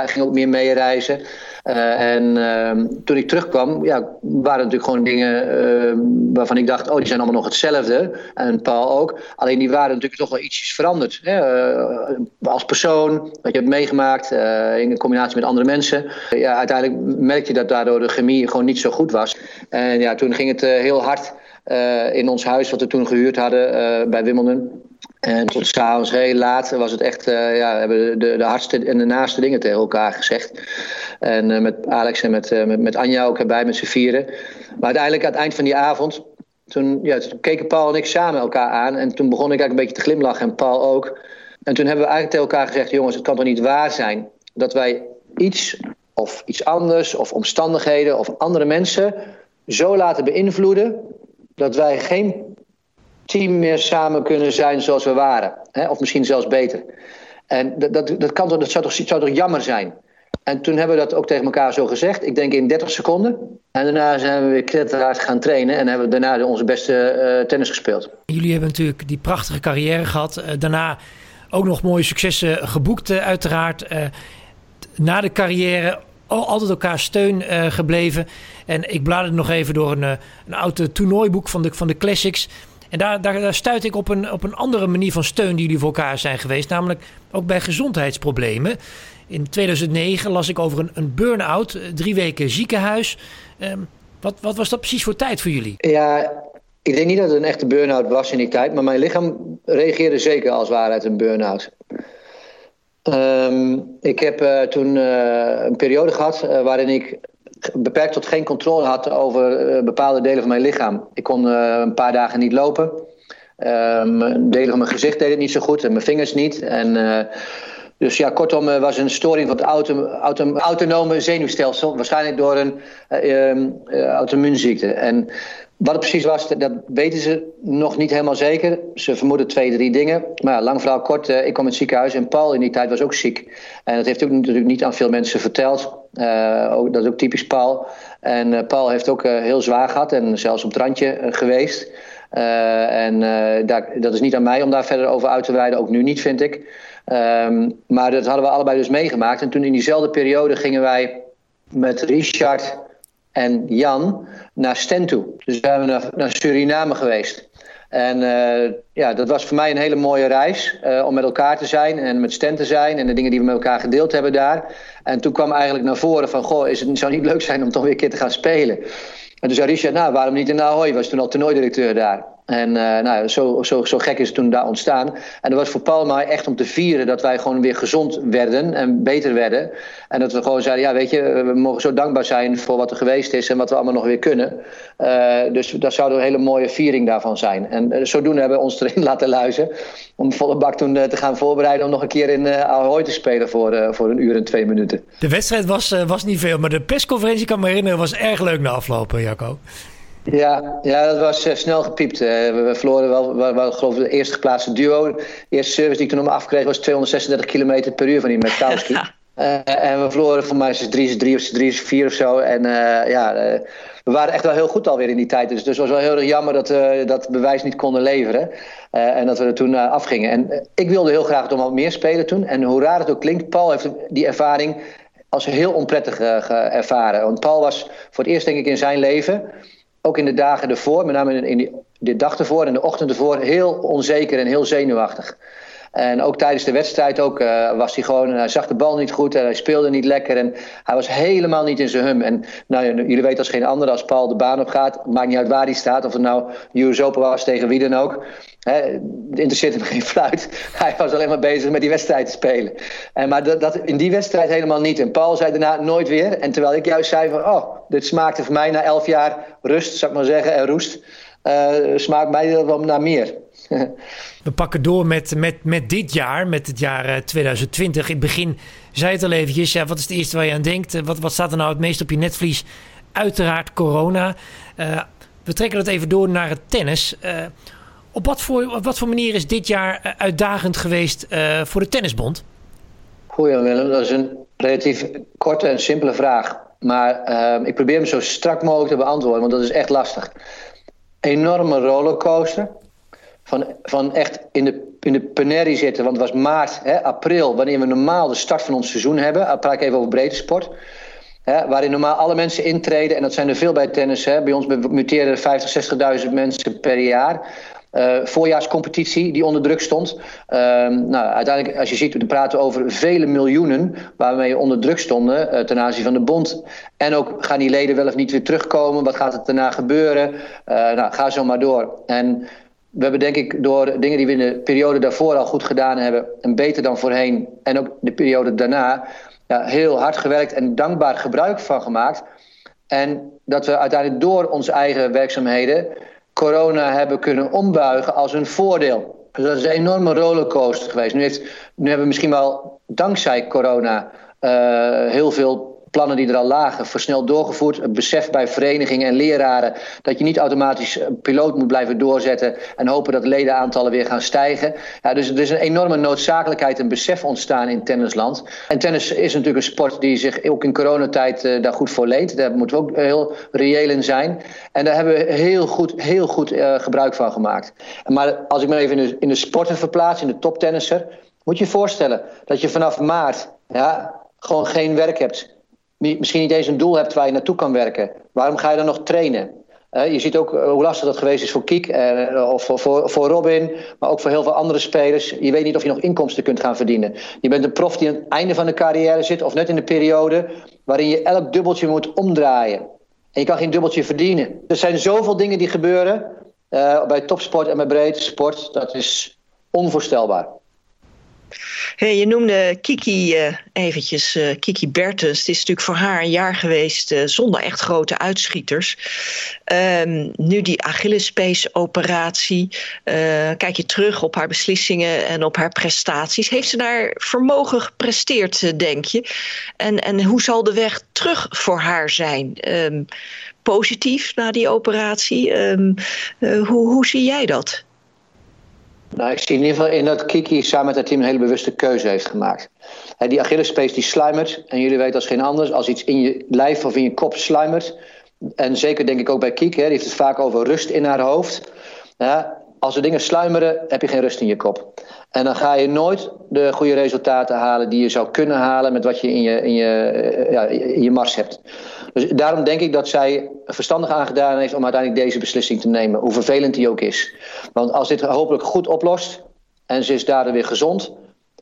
ging ook meer mee reizen. Uh, en uh, toen ik terugkwam, ja, waren natuurlijk gewoon dingen uh, waarvan ik dacht, oh, die zijn allemaal nog hetzelfde. En Paul ook. Alleen die waren natuurlijk toch wel ietsjes veranderd. Hè? Eh, als persoon, wat je hebt meegemaakt, in combinatie met andere mensen. ja, uiteindelijk merkte je dat daardoor de chemie gewoon niet zo goed was. En ja, toen ging het heel hard in ons huis, wat we toen gehuurd hadden bij Wimbledon. En tot s'avonds heel laat was het echt, uh, ja, hebben de, de hardste en de naaste dingen tegen elkaar gezegd. En uh, met Alex en met, uh, met, met, Anja ook erbij met z'n vieren. Maar uiteindelijk aan het eind van die avond, toen, ja, toen keken Paul en ik samen elkaar aan. En toen begon ik eigenlijk een beetje te glimlachen en Paul ook. En toen hebben we eigenlijk tegen elkaar gezegd, jongens, het kan toch niet waar zijn dat wij iets of iets anders of omstandigheden of andere mensen zo laten beïnvloeden dat wij geen team meer samen kunnen zijn zoals we waren. Hè? Of misschien zelfs beter. En dat, dat, dat, kan toch, dat zou, toch, zou toch jammer zijn? En toen hebben we dat ook tegen elkaar zo gezegd. Ik denk in 30 seconden. En daarna zijn we weer knetterhard gaan trainen. En hebben we daarna onze beste uh, tennis gespeeld. Jullie hebben natuurlijk die prachtige carrière gehad. Uh, daarna ook nog mooie successen geboekt, uh, uiteraard. na de carrière altijd elkaar steun gebleven. En ik bladerde nog even door een, een oud toernooiboek van de, van de Classics. En daar, daar, daar stuit ik op een, op een andere manier van steun die jullie voor elkaar zijn geweest. Namelijk ook bij gezondheidsproblemen. In 2009 las ik over een, een burn-out, eh, drie weken ziekenhuis. Um, wat, wat was dat precies voor tijd voor jullie? Ja, ik denk niet dat het een echte burn-out was in die tijd. Maar mijn lichaam reageerde zeker als waarheid een burn-out. Um, ik heb uh, toen uh, een periode gehad waarin ik beperkt tot geen controle had over uh, bepaalde delen van mijn lichaam. Ik kon uh, een paar dagen niet lopen. Um, delen van mijn gezicht deed het niet zo goed en mijn vingers niet. En, uh, dus ja, kortom, er was een storing van het auto, auto, autonome zenuwstelsel. Waarschijnlijk door een auto-immuunziekte. En wat het precies was, dat weten ze nog niet helemaal zeker. Ze vermoeden twee, drie dingen. Maar ja, lang verhaal kort, ik kwam in het ziekenhuis en Paul in die tijd was ook ziek. En dat heeft natuurlijk niet aan veel mensen verteld. Ook, dat is ook typisch Paul. En uh, Paul heeft ook uh, heel zwaar gehad en zelfs op het randje geweest. en dat is niet aan mij om daar verder over uit te wijden, ook nu niet, vind ik. Um, maar dat hadden we allebei dus meegemaakt. En toen in diezelfde periode gingen wij met Richard en Jan naar Sten toe. Dus we zijn naar, naar Suriname geweest. En uh, ja, dat was voor mij een hele mooie reis. Uh, om met elkaar te zijn en met Sten te zijn. En de dingen die we met elkaar gedeeld hebben daar. En toen kwam eigenlijk naar voren van... Goh, is het, zou niet leuk zijn om toch weer een keer te gaan spelen? En toen zei Richard, nou, waarom niet in Ahoy? Was toen al toernooidirecteur daar. En uh, nou, zo, zo, zo gek is het toen daar ontstaan. En dat was voor Paul maar echt om te vieren dat wij gewoon weer gezond werden en beter werden. En dat we gewoon zeiden, ja weet je, we mogen zo dankbaar zijn voor wat er geweest is en wat we allemaal nog weer kunnen. Uh, dus dat zou een hele mooie viering daarvan zijn. En uh, zodoende hebben we ons erin laten luizen om volle bak toen te gaan voorbereiden om nog een keer in Ahoy te spelen voor, voor een uur en twee minuten. De wedstrijd was, was niet veel, maar de persconferentie kan me herinneren was erg leuk na aflopen, Jacco. Ja, ja, dat was uh, snel gepiept. Uh, we, we, verloren wel, we, we, geloof ik, de eerste geplaatste duo. De eerste service die ik toen om afkreeg was 236 km per uur van die Metowski. uh, en we verloren voor mij 3-3 of 3-4 of zo. En ja, we waren echt wel heel goed alweer in die tijd. Dus, dus het was wel heel erg jammer dat we dat bewijs niet konden leveren. en dat we er toen afgingen. En ik wilde heel graag nog wat meer spelen toen. En hoe raar het ook klinkt, Paul heeft die ervaring als heel onprettig ervaren. Want Paul was voor het eerst denk ik in zijn leven ook in de dagen ervoor, met name in die, de dag ervoor en de ochtend ervoor, heel onzeker en heel zenuwachtig. En ook tijdens de wedstrijd ook, was hij gewoon, hij zag de bal niet goed en hij speelde niet lekker. En hij was helemaal niet in zijn hum. En nou, jullie weten als geen ander, als Paul de baan op gaat, maakt niet uit waar hij staat. Of het nou US Open was tegen wie dan ook. het interesseert hem geen fluit. Hij was alleen maar bezig met die wedstrijd te spelen. En, maar dat, dat, in die wedstrijd helemaal niet. En Paul zei daarna nooit weer. En terwijl ik juist zei van, oh, dit smaakte voor mij na elf jaar rust, zou ik maar zeggen, en roest. Uh, smaakt mij wel naar meer. We pakken door met, met, met dit jaar, met het jaar 2020. In het begin zei het al eventjes, ja, wat is het eerste waar je aan denkt? Wat, wat staat er nou het meest op je netvlies? Uiteraard corona. Uh, we trekken dat even door naar het tennis. Op, wat voor, wat voor manier is dit jaar uitdagend geweest voor de Tennisbond? Goeie Willem, dat is een relatief korte en simpele vraag. Maar ik probeer hem zo strak mogelijk te beantwoorden, want dat is echt lastig. Enorme rollercoaster van, van echt in de, in de penerie zitten. Want het was maart, hè, april, wanneer we normaal de start van ons seizoen hebben. Dan praat ik even over breedte sport. Hè, waarin normaal alle mensen intreden. En dat zijn er veel bij tennis. Hè. Bij ons muteren 50, 60.000 mensen per jaar. Uh, voorjaarscompetitie die onder druk stond. Uh, nou, uiteindelijk, als je ziet, we praten over vele miljoenen waarmee onder druk stonden uh, ten aanzien van de bond. En ook gaan die leden wel of niet weer terugkomen? Wat gaat er daarna gebeuren? Uh, nou, ga zo maar door. En we hebben denk ik door dingen die we in de periode daarvoor al goed gedaan hebben... en beter dan voorheen en ook de periode daarna... Heel hard gewerkt en dankbaar gebruik van gemaakt. En dat we uiteindelijk door onze eigen werkzaamheden... corona hebben kunnen ombuigen als een voordeel. Dus dat is een enorme rollercoaster geweest. Nu, heeft, nu hebben we misschien wel dankzij corona... Uh, heel veel plannen die er al lagen versneld doorgevoerd. Het besef bij verenigingen en leraren dat je niet automatisch een piloot moet blijven doorzetten en hopen dat ledenaantallen weer gaan stijgen. Ja, dus er is een enorme noodzakelijkheid en besef ontstaan in tennisland. En tennis is natuurlijk een sport die zich ook in coronatijd uh, daar goed voor leent. Daar moeten we ook heel reëel in zijn. En daar hebben we heel goed, heel goed uh, gebruik van gemaakt. Maar als ik me even in de, in de sporten verplaats, in de toptennisser, moet je je voorstellen dat je vanaf maart ja, gewoon geen werk hebt misschien niet eens een doel hebt waar je naartoe kan werken. Waarom ga je dan nog trainen? Uh, je ziet ook uh, hoe lastig dat geweest is voor Kiek uh, of voor, voor Robin, maar ook voor heel veel andere spelers. Je weet niet of je nog inkomsten kunt gaan verdienen. Je bent een prof die aan het einde van de carrière zit, of net in de periode waarin je elk dubbeltje moet omdraaien. En je kan geen dubbeltje verdienen. Er zijn zoveel dingen die gebeuren bij topsport en bij breedte sport. Dat is onvoorstelbaar. Hey, je noemde Kiki uh, eventjes, uh, Kiki Bertens. Het is natuurlijk voor haar een jaar geweest uh, zonder echt grote uitschieters. Um, nu die Achillespees-operatie. kijk je terug op haar beslissingen en op haar prestaties. Heeft ze daar vermogen gepresteerd, denk je? En, en hoe zal de weg terug voor haar zijn? Um, positief na die operatie? Um, hoe, hoe zie jij dat? Nou, ik zie in ieder geval in dat Kiki samen met het team een hele bewuste keuze heeft gemaakt. He, die Achillespees die sluimert. En jullie weten als geen anders, als iets in je lijf of in je kop sluimert. En zeker denk ik ook bij Kiki, die heeft het vaak over rust in haar hoofd. Ja, als er dingen sluimeren, heb je geen rust in je kop. En dan ga je nooit de goede resultaten halen die je zou kunnen halen met wat je in je, in je, eh, ja, in je mars hebt. Dus daarom denk ik dat zij verstandig aangedaan heeft om uiteindelijk deze beslissing te nemen, hoe vervelend die ook is. Want als dit hopelijk goed oplost en ze is daardoor weer gezond,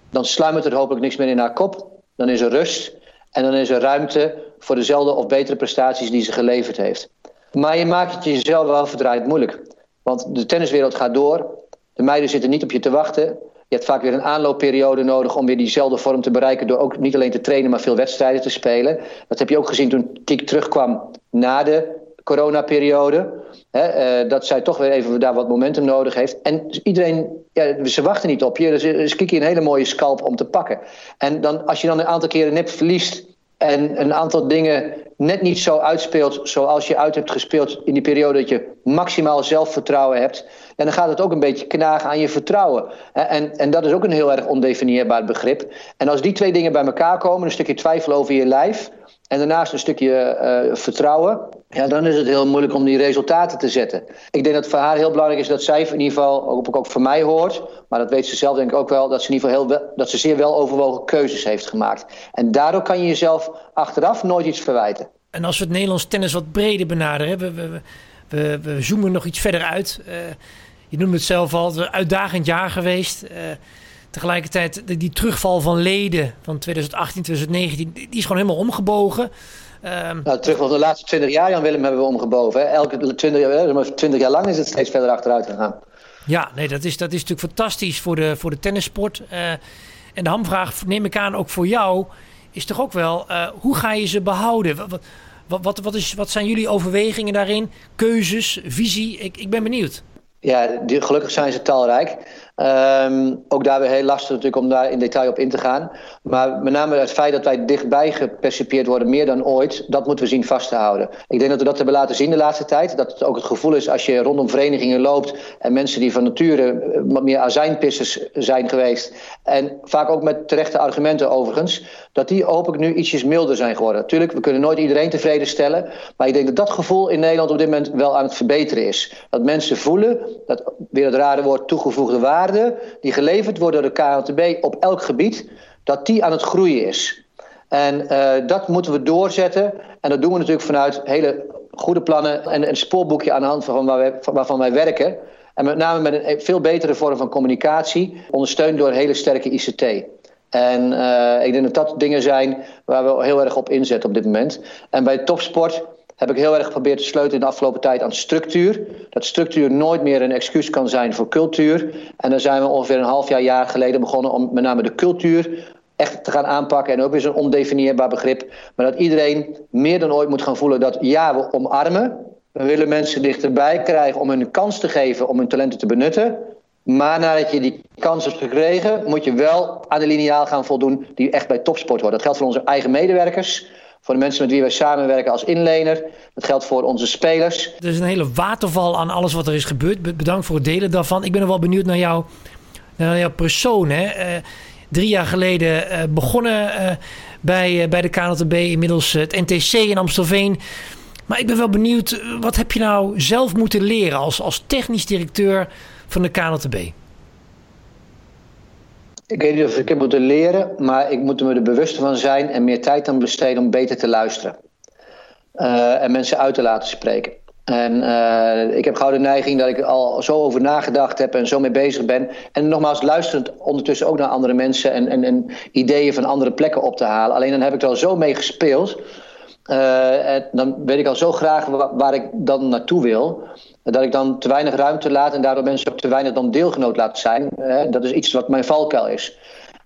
dan sluimert er hopelijk niks meer in haar kop. Dan is er rust en dan is er ruimte voor dezelfde of betere prestaties die ze geleverd heeft. Maar je maakt het jezelf wel verdraaid moeilijk. Want de tenniswereld gaat door. De meiden zitten niet op je te wachten. Je hebt vaak weer een aanloopperiode nodig om weer diezelfde vorm te bereiken. Door ook niet alleen te trainen, maar veel wedstrijden te spelen. Dat heb je ook gezien toen Tiek terugkwam na de coronaperiode. Hè, uh, dat zij toch weer even daar wat momentum nodig heeft. En iedereen, ja, ze wachten niet op je. Dus is Kiki een hele mooie scalp om te pakken. En dan, als je dan een aantal keren nip verliest. En een aantal dingen net niet zo uitspeelt zoals je uit hebt gespeeld in die periode dat je maximaal zelfvertrouwen hebt. En dan gaat het ook een beetje knagen aan je vertrouwen. En, en dat is ook een heel erg ondefinieerbaar begrip. En als die twee dingen bij elkaar komen, een stukje twijfel over je lijf en daarnaast een stukje uh, vertrouwen, ja, dan is het heel moeilijk om die resultaten te zetten. Ik denk dat voor haar heel belangrijk is dat zij in ieder geval, ook, ook voor mij hoort, maar dat weet ze zelf denk ik ook wel, dat ze in ieder geval heel, dat ze zeer wel overwogen keuzes heeft gemaakt. En daardoor kan je jezelf achteraf nooit iets verwijten. En als we het Nederlands tennis wat breder benaderen, we, we, we, we zoomen nog iets verder uit. Uh, je noemde het zelf al, een uitdagend jaar geweest. Uh, Tegelijkertijd die terugval van leden van 2018, 2019, die is gewoon helemaal omgebogen. Um, nou, terug van de laatste 20 jaar, Jan Willem, hebben we omgebogen. Hè? Elke 20, 20 jaar lang is het steeds verder achteruit gegaan. Ja, nee, dat is, dat is natuurlijk fantastisch voor de, voor de tennissport. Uh, en de hamvraag, neem ik aan, ook voor jou, is toch ook wel, uh, hoe ga je ze behouden? Wat, wat, wat, wat, is, wat zijn jullie overwegingen daarin? Keuzes, visie? Ik, ik ben benieuwd. Ja, die, gelukkig zijn ze talrijk. Um, ook daar weer heel lastig natuurlijk om daar in detail op in te gaan. Maar met name het feit dat wij dichtbij gepercipieerd worden, meer dan ooit, dat moeten we zien vast te houden. Ik denk dat we dat hebben laten zien de laatste tijd. Dat het ook het gevoel is als je rondom verenigingen loopt en mensen die van nature eh, wat meer azijnpissers zijn geweest. En vaak ook met terechte argumenten overigens, dat die hopelijk nu ietsjes milder zijn geworden. Natuurlijk, we kunnen nooit iedereen tevreden stellen. Maar ik denk dat dat gevoel in Nederland op dit moment wel aan het verbeteren is. Dat mensen voelen dat, weer het rare woord, toegevoegde waarde die geleverd worden door de KNTB op elk gebied, dat die aan het groeien is. En uh, dat moeten we doorzetten. En dat doen we natuurlijk vanuit hele goede plannen en een spoorboekje aan de hand van waar waarvan wij werken. En met name met een veel betere vorm van communicatie, ondersteund door hele sterke ICT. En uh, ik denk dat dat dingen zijn waar we heel erg op inzetten op dit moment. En bij topsport heb ik heel erg geprobeerd te sleutelen in de afgelopen tijd aan structuur. Dat structuur nooit meer een excuus kan zijn voor cultuur. En dan zijn we ongeveer een half jaar, jaar geleden begonnen om met name de cultuur echt te gaan aanpakken. En ook weer zo'n ondefinieerbaar begrip. Maar dat iedereen meer dan ooit moet gaan voelen dat ja, we omarmen. We willen mensen dichterbij krijgen om hun kans te geven om hun talenten te benutten. Maar nadat je die kans hebt gekregen, moet je wel aan de lineaal gaan voldoen die echt bij topsport hoort. Dat geldt voor onze eigen medewerkers voor de mensen met wie wij samenwerken als inlener. Dat geldt voor onze spelers. Er is een hele waterval aan alles wat er is gebeurd. Bedankt voor het delen daarvan. Ik ben er wel benieuwd naar, jou, naar jouw persoon. Hè? Uh, drie jaar geleden uh, begonnen uh, bij, bij de KNTB, inmiddels het NTC in Amstelveen. Maar ik ben wel benieuwd, wat heb je nou zelf moeten leren als, als technisch directeur van de KNTB? Ik weet niet of ik heb moeten leren, maar ik moet me er bewust van zijn en meer tijd aan besteden om beter te luisteren. Uh, en mensen uit te laten spreken. En uh, ik heb gauw de neiging dat ik al zo over nagedacht heb en zo mee bezig ben. En nogmaals, luisterend ondertussen ook naar andere mensen en, en, en ideeën van andere plekken op te halen. Alleen dan heb ik er al zo mee gespeeld. Uh, en dan weet ik al zo graag waar ik dan naartoe wil dat ik dan te weinig ruimte laat en daardoor mensen ook te weinig dan deelgenoot laat zijn. dat is iets wat mijn valkuil is.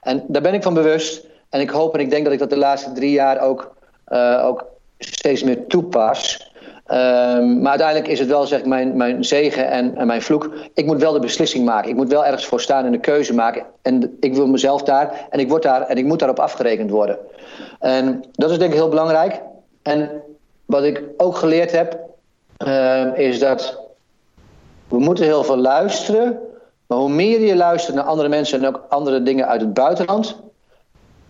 En daar ben ik van bewust. En ik hoop en ik denk dat ik dat de laatste drie jaar ook, uh, ook steeds meer toepas. Um, maar uiteindelijk is het wel zeg mijn, mijn zegen en, en mijn vloek. Ik moet wel de beslissing maken. Ik moet wel ergens voor staan en de keuze maken. En ik wil mezelf daar en ik word daar en ik moet daarop afgerekend worden. En dat is denk ik heel belangrijk. En wat ik ook geleerd heb, uh, is dat we moeten heel veel luisteren. Maar hoe meer je luistert naar andere mensen en ook andere dingen uit het buitenland,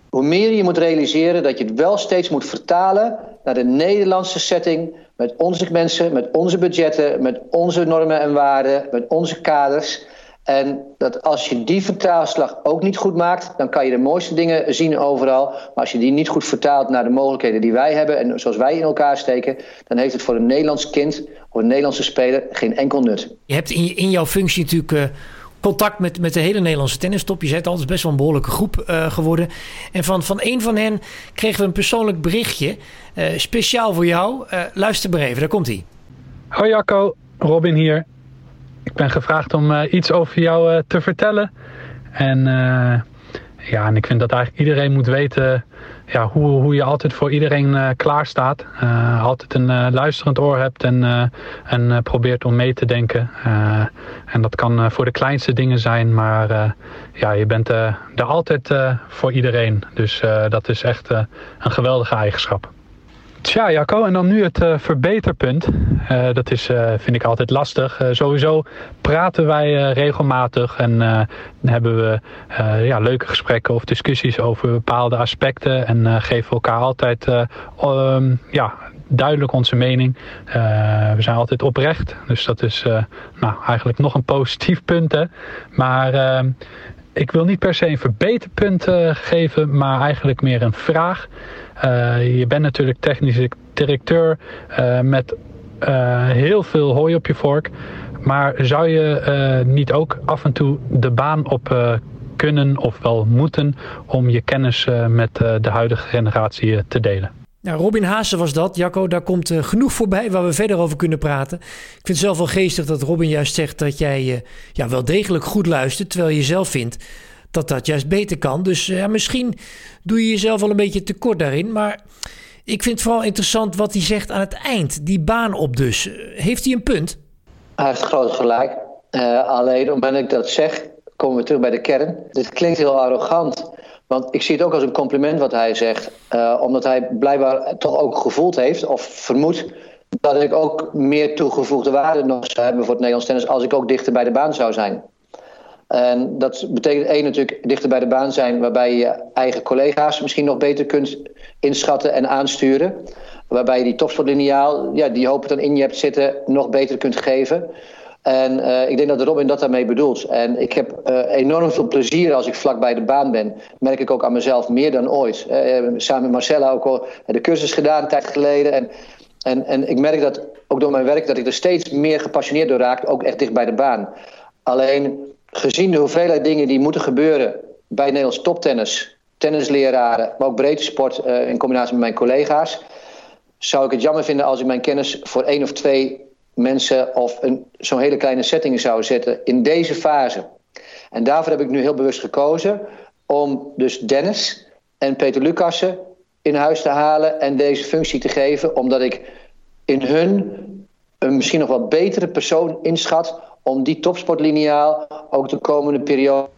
hoe meer je moet realiseren dat je het wel steeds moet vertalen naar de Nederlandse setting, met onze mensen, met onze budgetten, met onze normen en waarden, met onze kaders. En dat als je die vertaalslag ook niet goed maakt, dan kan je de mooiste dingen zien overal. Maar als je die niet goed vertaalt naar de mogelijkheden die wij hebben en zoals wij in elkaar steken, dan heeft het voor een Nederlands kind of een Nederlandse speler geen enkel nut. Je hebt in, in jouw functie natuurlijk uh, contact met, met de hele Nederlandse tennistop. Je zegt altijd best wel een behoorlijke groep uh, geworden. En van, van een van hen kregen we een persoonlijk berichtje. Uh, speciaal voor jou. luister maar even, daar komt hij. Hoi Jacco, Robin hier. Ik ben gevraagd om uh, iets over jou uh, te vertellen. En uh, ja, en ik vind dat eigenlijk iedereen moet weten ja, hoe, hoe je altijd voor iedereen klaar staat. altijd een luisterend oor hebt en, en probeert om mee te denken. en dat kan voor de kleinste dingen zijn, maar ja, je bent er altijd voor iedereen. Dus dat is echt een geweldige eigenschap. Tja, Jacco, en dan nu het uh, verbeterpunt. Uh, dat is, uh, vind ik altijd lastig. sowieso praten wij regelmatig en hebben we ja, leuke gesprekken of discussies over bepaalde aspecten. En geven elkaar altijd um, ja, duidelijk onze mening. we zijn altijd oprecht, dus dat is nou, eigenlijk nog een positief punt. Hè? Maar ehm, ik wil niet per se een verbeterpunt geven, maar eigenlijk meer een vraag. Uh, je bent natuurlijk technisch directeur uh, met heel veel hooi op je vork. Maar zou je niet ook af en toe de baan op kunnen of wel moeten om je kennis met de huidige generatie te delen. Nou, Robin Haase was dat. Jacco, daar komt genoeg voorbij waar we verder over kunnen praten. Ik vind het zelf wel geestig dat Robin juist zegt dat jij ja, wel degelijk goed luistert, terwijl je zelf vindt dat dat juist beter kan. Dus ja, misschien doe je jezelf wel een beetje tekort daarin. Maar ik vind het vooral interessant wat hij zegt aan het eind. Die baan op dus. Heeft hij een punt? Hij heeft groot gelijk. Alleen omdat ik dat zeg, komen we terug bij de kern. Dit klinkt heel arrogant. Want ik zie het ook als een compliment wat hij zegt. Uh, omdat hij blijkbaar toch ook gevoeld heeft of vermoedt dat ik ook meer toegevoegde waarde nog zou hebben voor het Nederlands tennis als ik ook dichter bij de baan zou zijn. En dat betekent één natuurlijk dichter bij de baan zijn, waarbij je je eigen collega's misschien nog beter kunt inschatten en aansturen. Waarbij je die topsportlineaal, ja, die hoop dan in je hebt zitten, nog beter kunt geven. En uh, ik denk dat Robin dat daarmee bedoelt. En ik heb uh, enorm veel plezier als ik vlak bij de baan ben. Merk ik ook aan mezelf meer dan ooit. Uh, samen met Marcella ook al de cursus gedaan een tijd geleden. En, en, en ik merk dat ook door mijn werk dat ik er steeds meer gepassioneerd door raak. Ook echt dicht bij de baan. Alleen gezien de hoeveelheid dingen die moeten gebeuren bij Nederlands toptennis, tennisleraren, maar ook breedte sport in combinatie met mijn collega's, zou ik het jammer vinden als ik mijn kennis voor één of twee mensen of zo'n hele kleine setting zou zetten in deze fase. En daarvoor heb ik nu heel bewust gekozen om dus Dennis en Peter Lucassen in huis te halen en deze functie te geven, omdat ik in hun een misschien nog wat betere persoon inschat om die topsportlineaal ook de komende periode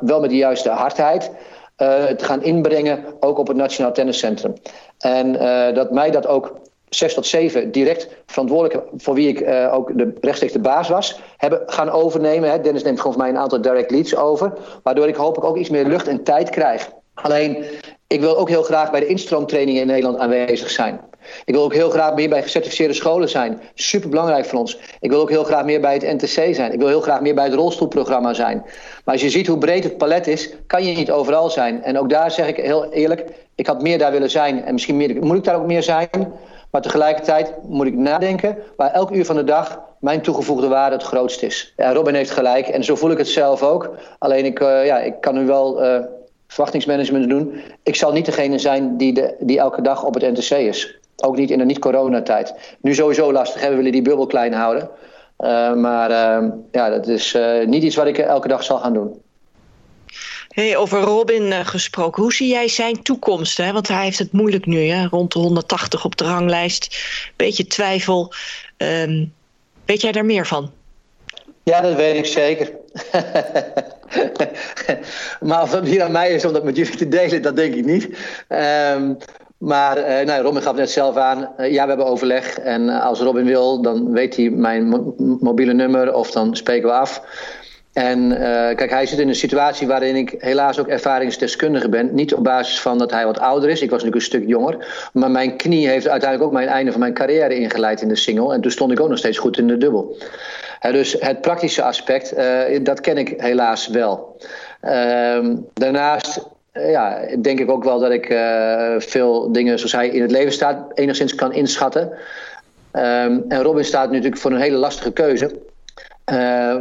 wel met de juiste hardheid uh, te gaan inbrengen, ook op het Nationaal Tenniscentrum. En uh, dat mij dat ook 6 tot 7 direct verantwoordelijk voor wie ik uh, ook de, rechtstreeks de baas was, hebben gaan overnemen. Hè. Dennis neemt gewoon mij een aantal direct leads over, waardoor ik hopelijk ook iets meer lucht en tijd krijg. Alleen, ik wil ook heel graag bij de instroomtrainingen in Nederland aanwezig zijn. Ik wil ook heel graag meer bij gecertificeerde scholen zijn. Super belangrijk voor ons. Ik wil ook heel graag meer bij het NTC zijn. Ik wil heel graag meer bij het rolstoelprogramma zijn. Maar als je ziet hoe breed het palet is, kan je niet overal zijn. En ook daar zeg ik heel eerlijk, ik had meer daar willen zijn. En misschien meer, moet ik daar ook meer zijn. Maar tegelijkertijd moet ik nadenken waar elk uur van de dag mijn toegevoegde waarde het grootst is. Ja, Robin heeft gelijk en zo voel ik het zelf ook. Alleen ik, uh, ja, ik kan nu wel uh, verwachtingsmanagement doen. Ik zal niet degene zijn die, de, die elke dag op het NTC is. Ook niet in de niet-coronatijd. Nu sowieso lastig, we willen die bubbel klein houden. Uh, maar ja, dat is niet iets wat ik elke dag zal gaan doen. Hey, over Robin gesproken, hoe zie jij zijn toekomst? Hè? Want hij heeft het moeilijk nu, hè? rond de 180 op de ranglijst. Beetje twijfel. Um, weet jij daar meer van? Ja, dat weet ik zeker. maar of dat hier aan mij is om dat met jullie te delen, dat denk ik niet. Um, maar uh, nou, Robin gaf net zelf aan, uh, ja, we hebben overleg. En als Robin wil, dan weet hij mijn mo mobiele nummer of dan spreken we af. En kijk, hij zit in een situatie waarin ik helaas ook ervaringsdeskundige ben. Niet op basis van dat hij wat ouder is. Ik was natuurlijk een stuk jonger. Maar mijn knie heeft uiteindelijk ook mijn einde van mijn carrière ingeleid in de single. En toen stond ik ook nog steeds goed in de dubbel. dus het praktische aspect, dat ken ik helaas wel. Ehm, daarnaast ja, denk ik ook wel dat ik veel dingen zoals hij in het leven staat enigszins kan inschatten. Um, en Robin staat nu natuurlijk voor een hele lastige keuze. Uh,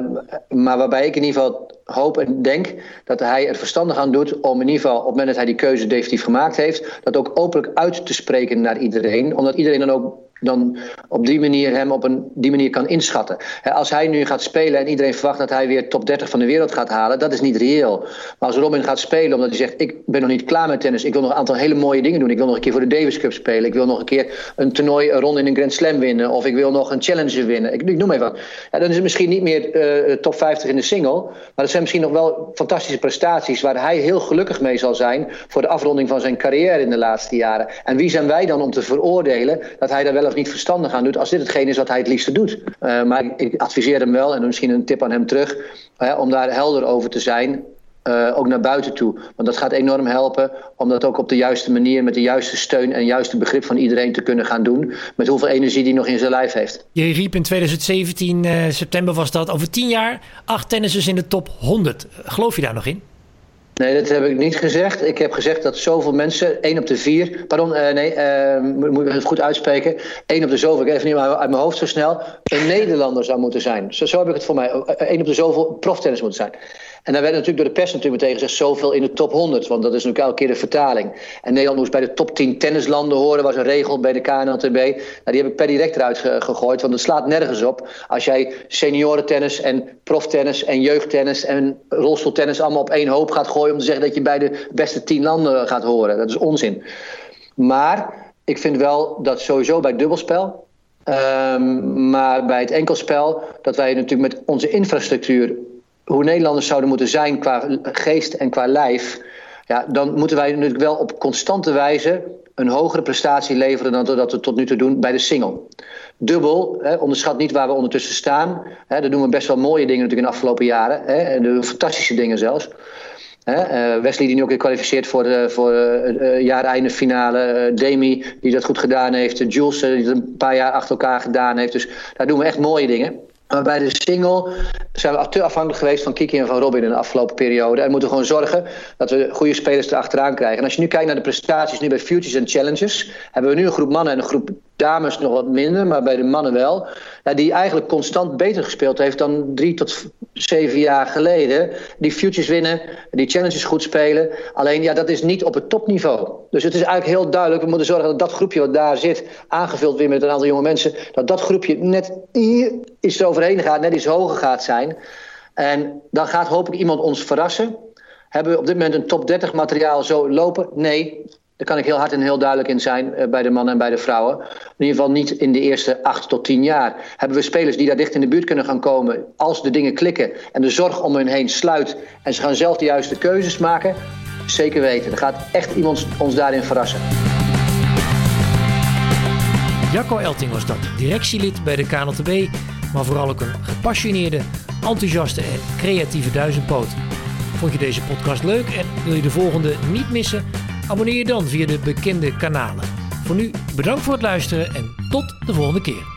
maar waarbij ik in ieder geval hoop en denk dat hij er verstandig aan doet om in ieder geval op het moment dat hij die keuze definitief gemaakt heeft, dat ook openlijk uit te spreken naar iedereen. Omdat iedereen dan ook dan op die manier hem op een, die manier kan inschatten. als hij nu gaat spelen en iedereen verwacht dat hij weer top 30 van de wereld gaat halen, dat is niet reëel. Maar als Robin gaat spelen omdat hij zegt: Ik ben nog niet klaar met tennis, ik wil nog een aantal hele mooie dingen doen. Ik wil nog een keer voor de Davis Cup spelen, ik wil nog een keer een toernooi, een in een Grand Slam winnen, of ik wil nog een Challenger winnen. Ik, noem even wat. Dan is het misschien niet meer uh, top 50 in de single, maar dat zijn misschien nog wel fantastische prestaties waar hij heel gelukkig mee zal zijn voor de afronding van zijn carrière in de laatste jaren. En wie zijn wij dan om te veroordelen dat hij daar wel of niet verstandig aan doet, als dit hetgeen is wat hij het liefste doet. Uh, maar ik, adviseer hem wel, en misschien een tip aan hem terug, om daar helder over te zijn. Uh, ook naar buiten toe. Want dat gaat enorm helpen om dat ook op de juiste manier, met de juiste steun en juiste begrip van iedereen te kunnen gaan doen. Met hoeveel energie die nog in zijn lijf heeft. Je riep in 2017, uh, september was dat, over tien jaar acht tennissers in de top 100. Geloof je daar nog in? Nee, dat heb ik niet gezegd. Ik heb gezegd dat zoveel mensen, één op de vier, pardon, uh, nee, uh, moet ik het goed uitspreken. één op de zoveel, ik even niet uit mijn hoofd zo snel, een Nederlander zou moeten zijn. Zo, zo heb ik het voor mij. één op de zoveel proftennis moeten zijn. En daar werd natuurlijk door de pers natuurlijk meteen gezegd zoveel in de top 100. Want dat is natuurlijk elke keer de vertaling. En Nederland moest bij de top 10 tennislanden horen. was een regel bij de KNLTB. Nou, die heb ik per direct eruit gegooid. Want het slaat nergens op. Als jij seniorentennis en proftennis en jeugdtennis en rolstoeltennis allemaal op één hoop gaat gooien. Om te zeggen dat je bij de beste 10 landen gaat horen. Dat is onzin. Maar ik vind wel dat sowieso bij dubbelspel. Um, maar bij het enkelspel, dat wij natuurlijk met onze infrastructuur hoe Nederlanders zouden moeten zijn qua geest en qua lijf. Ja, dan moeten wij natuurlijk wel op constante wijze een hogere prestatie leveren dan dat we tot nu toe doen bij de single. Dubbel, hè, onderschat niet waar we ondertussen staan. Hè, daar doen we best wel mooie dingen natuurlijk in de afgelopen jaren. Hè, en de fantastische dingen zelfs. Hè, uh, Wesley die nu ook weer kwalificeert voor de voor, uh, finale. Demi die dat goed gedaan heeft. Jules die het een paar jaar achter elkaar gedaan heeft. Dus daar doen we echt mooie dingen. Maar bij de single zijn we te afhankelijk geweest van Kiki en van Robin in de afgelopen periode. En moeten gewoon zorgen dat we goede spelers erachteraan krijgen. En als je nu kijkt naar de prestaties nu bij Futures en Challenges, hebben we nu een groep mannen en een groep dames nog wat minder, maar bij de mannen wel. Ja, die eigenlijk constant beter gespeeld heeft dan drie tot zeven jaar geleden. Die futures winnen, die challenges goed spelen. Alleen ja, dat is niet op het topniveau. Dus het is eigenlijk heel duidelijk. We moeten zorgen dat dat groepje wat daar zit, aangevuld weer met een aantal jonge mensen, dat dat groepje net hier iets eroverheen gaat, net iets hoger gaat zijn. En dan gaat hopelijk iemand ons verrassen. Hebben we op dit moment een top 30 materiaal zo lopen? Nee, daar kan ik heel hard en heel duidelijk in zijn eh, bij de mannen en bij de vrouwen. In ieder geval niet in de eerste acht tot tien jaar. Hebben we spelers die daar dicht in de buurt kunnen gaan komen als de dingen klikken en de zorg om hen heen sluit en ze gaan zelf de juiste keuzes maken? Zeker weten. Er gaat echt iemand ons daarin verrassen. Jacco Elting was dat, directielid bij de KNLTB, maar vooral ook een gepassioneerde, enthousiaste en creatieve duizendpoot. Vond je deze podcast leuk en wil je de volgende niet missen? Abonneer je dan via de bekende kanalen. Voor nu bedankt voor het luisteren en tot de volgende keer.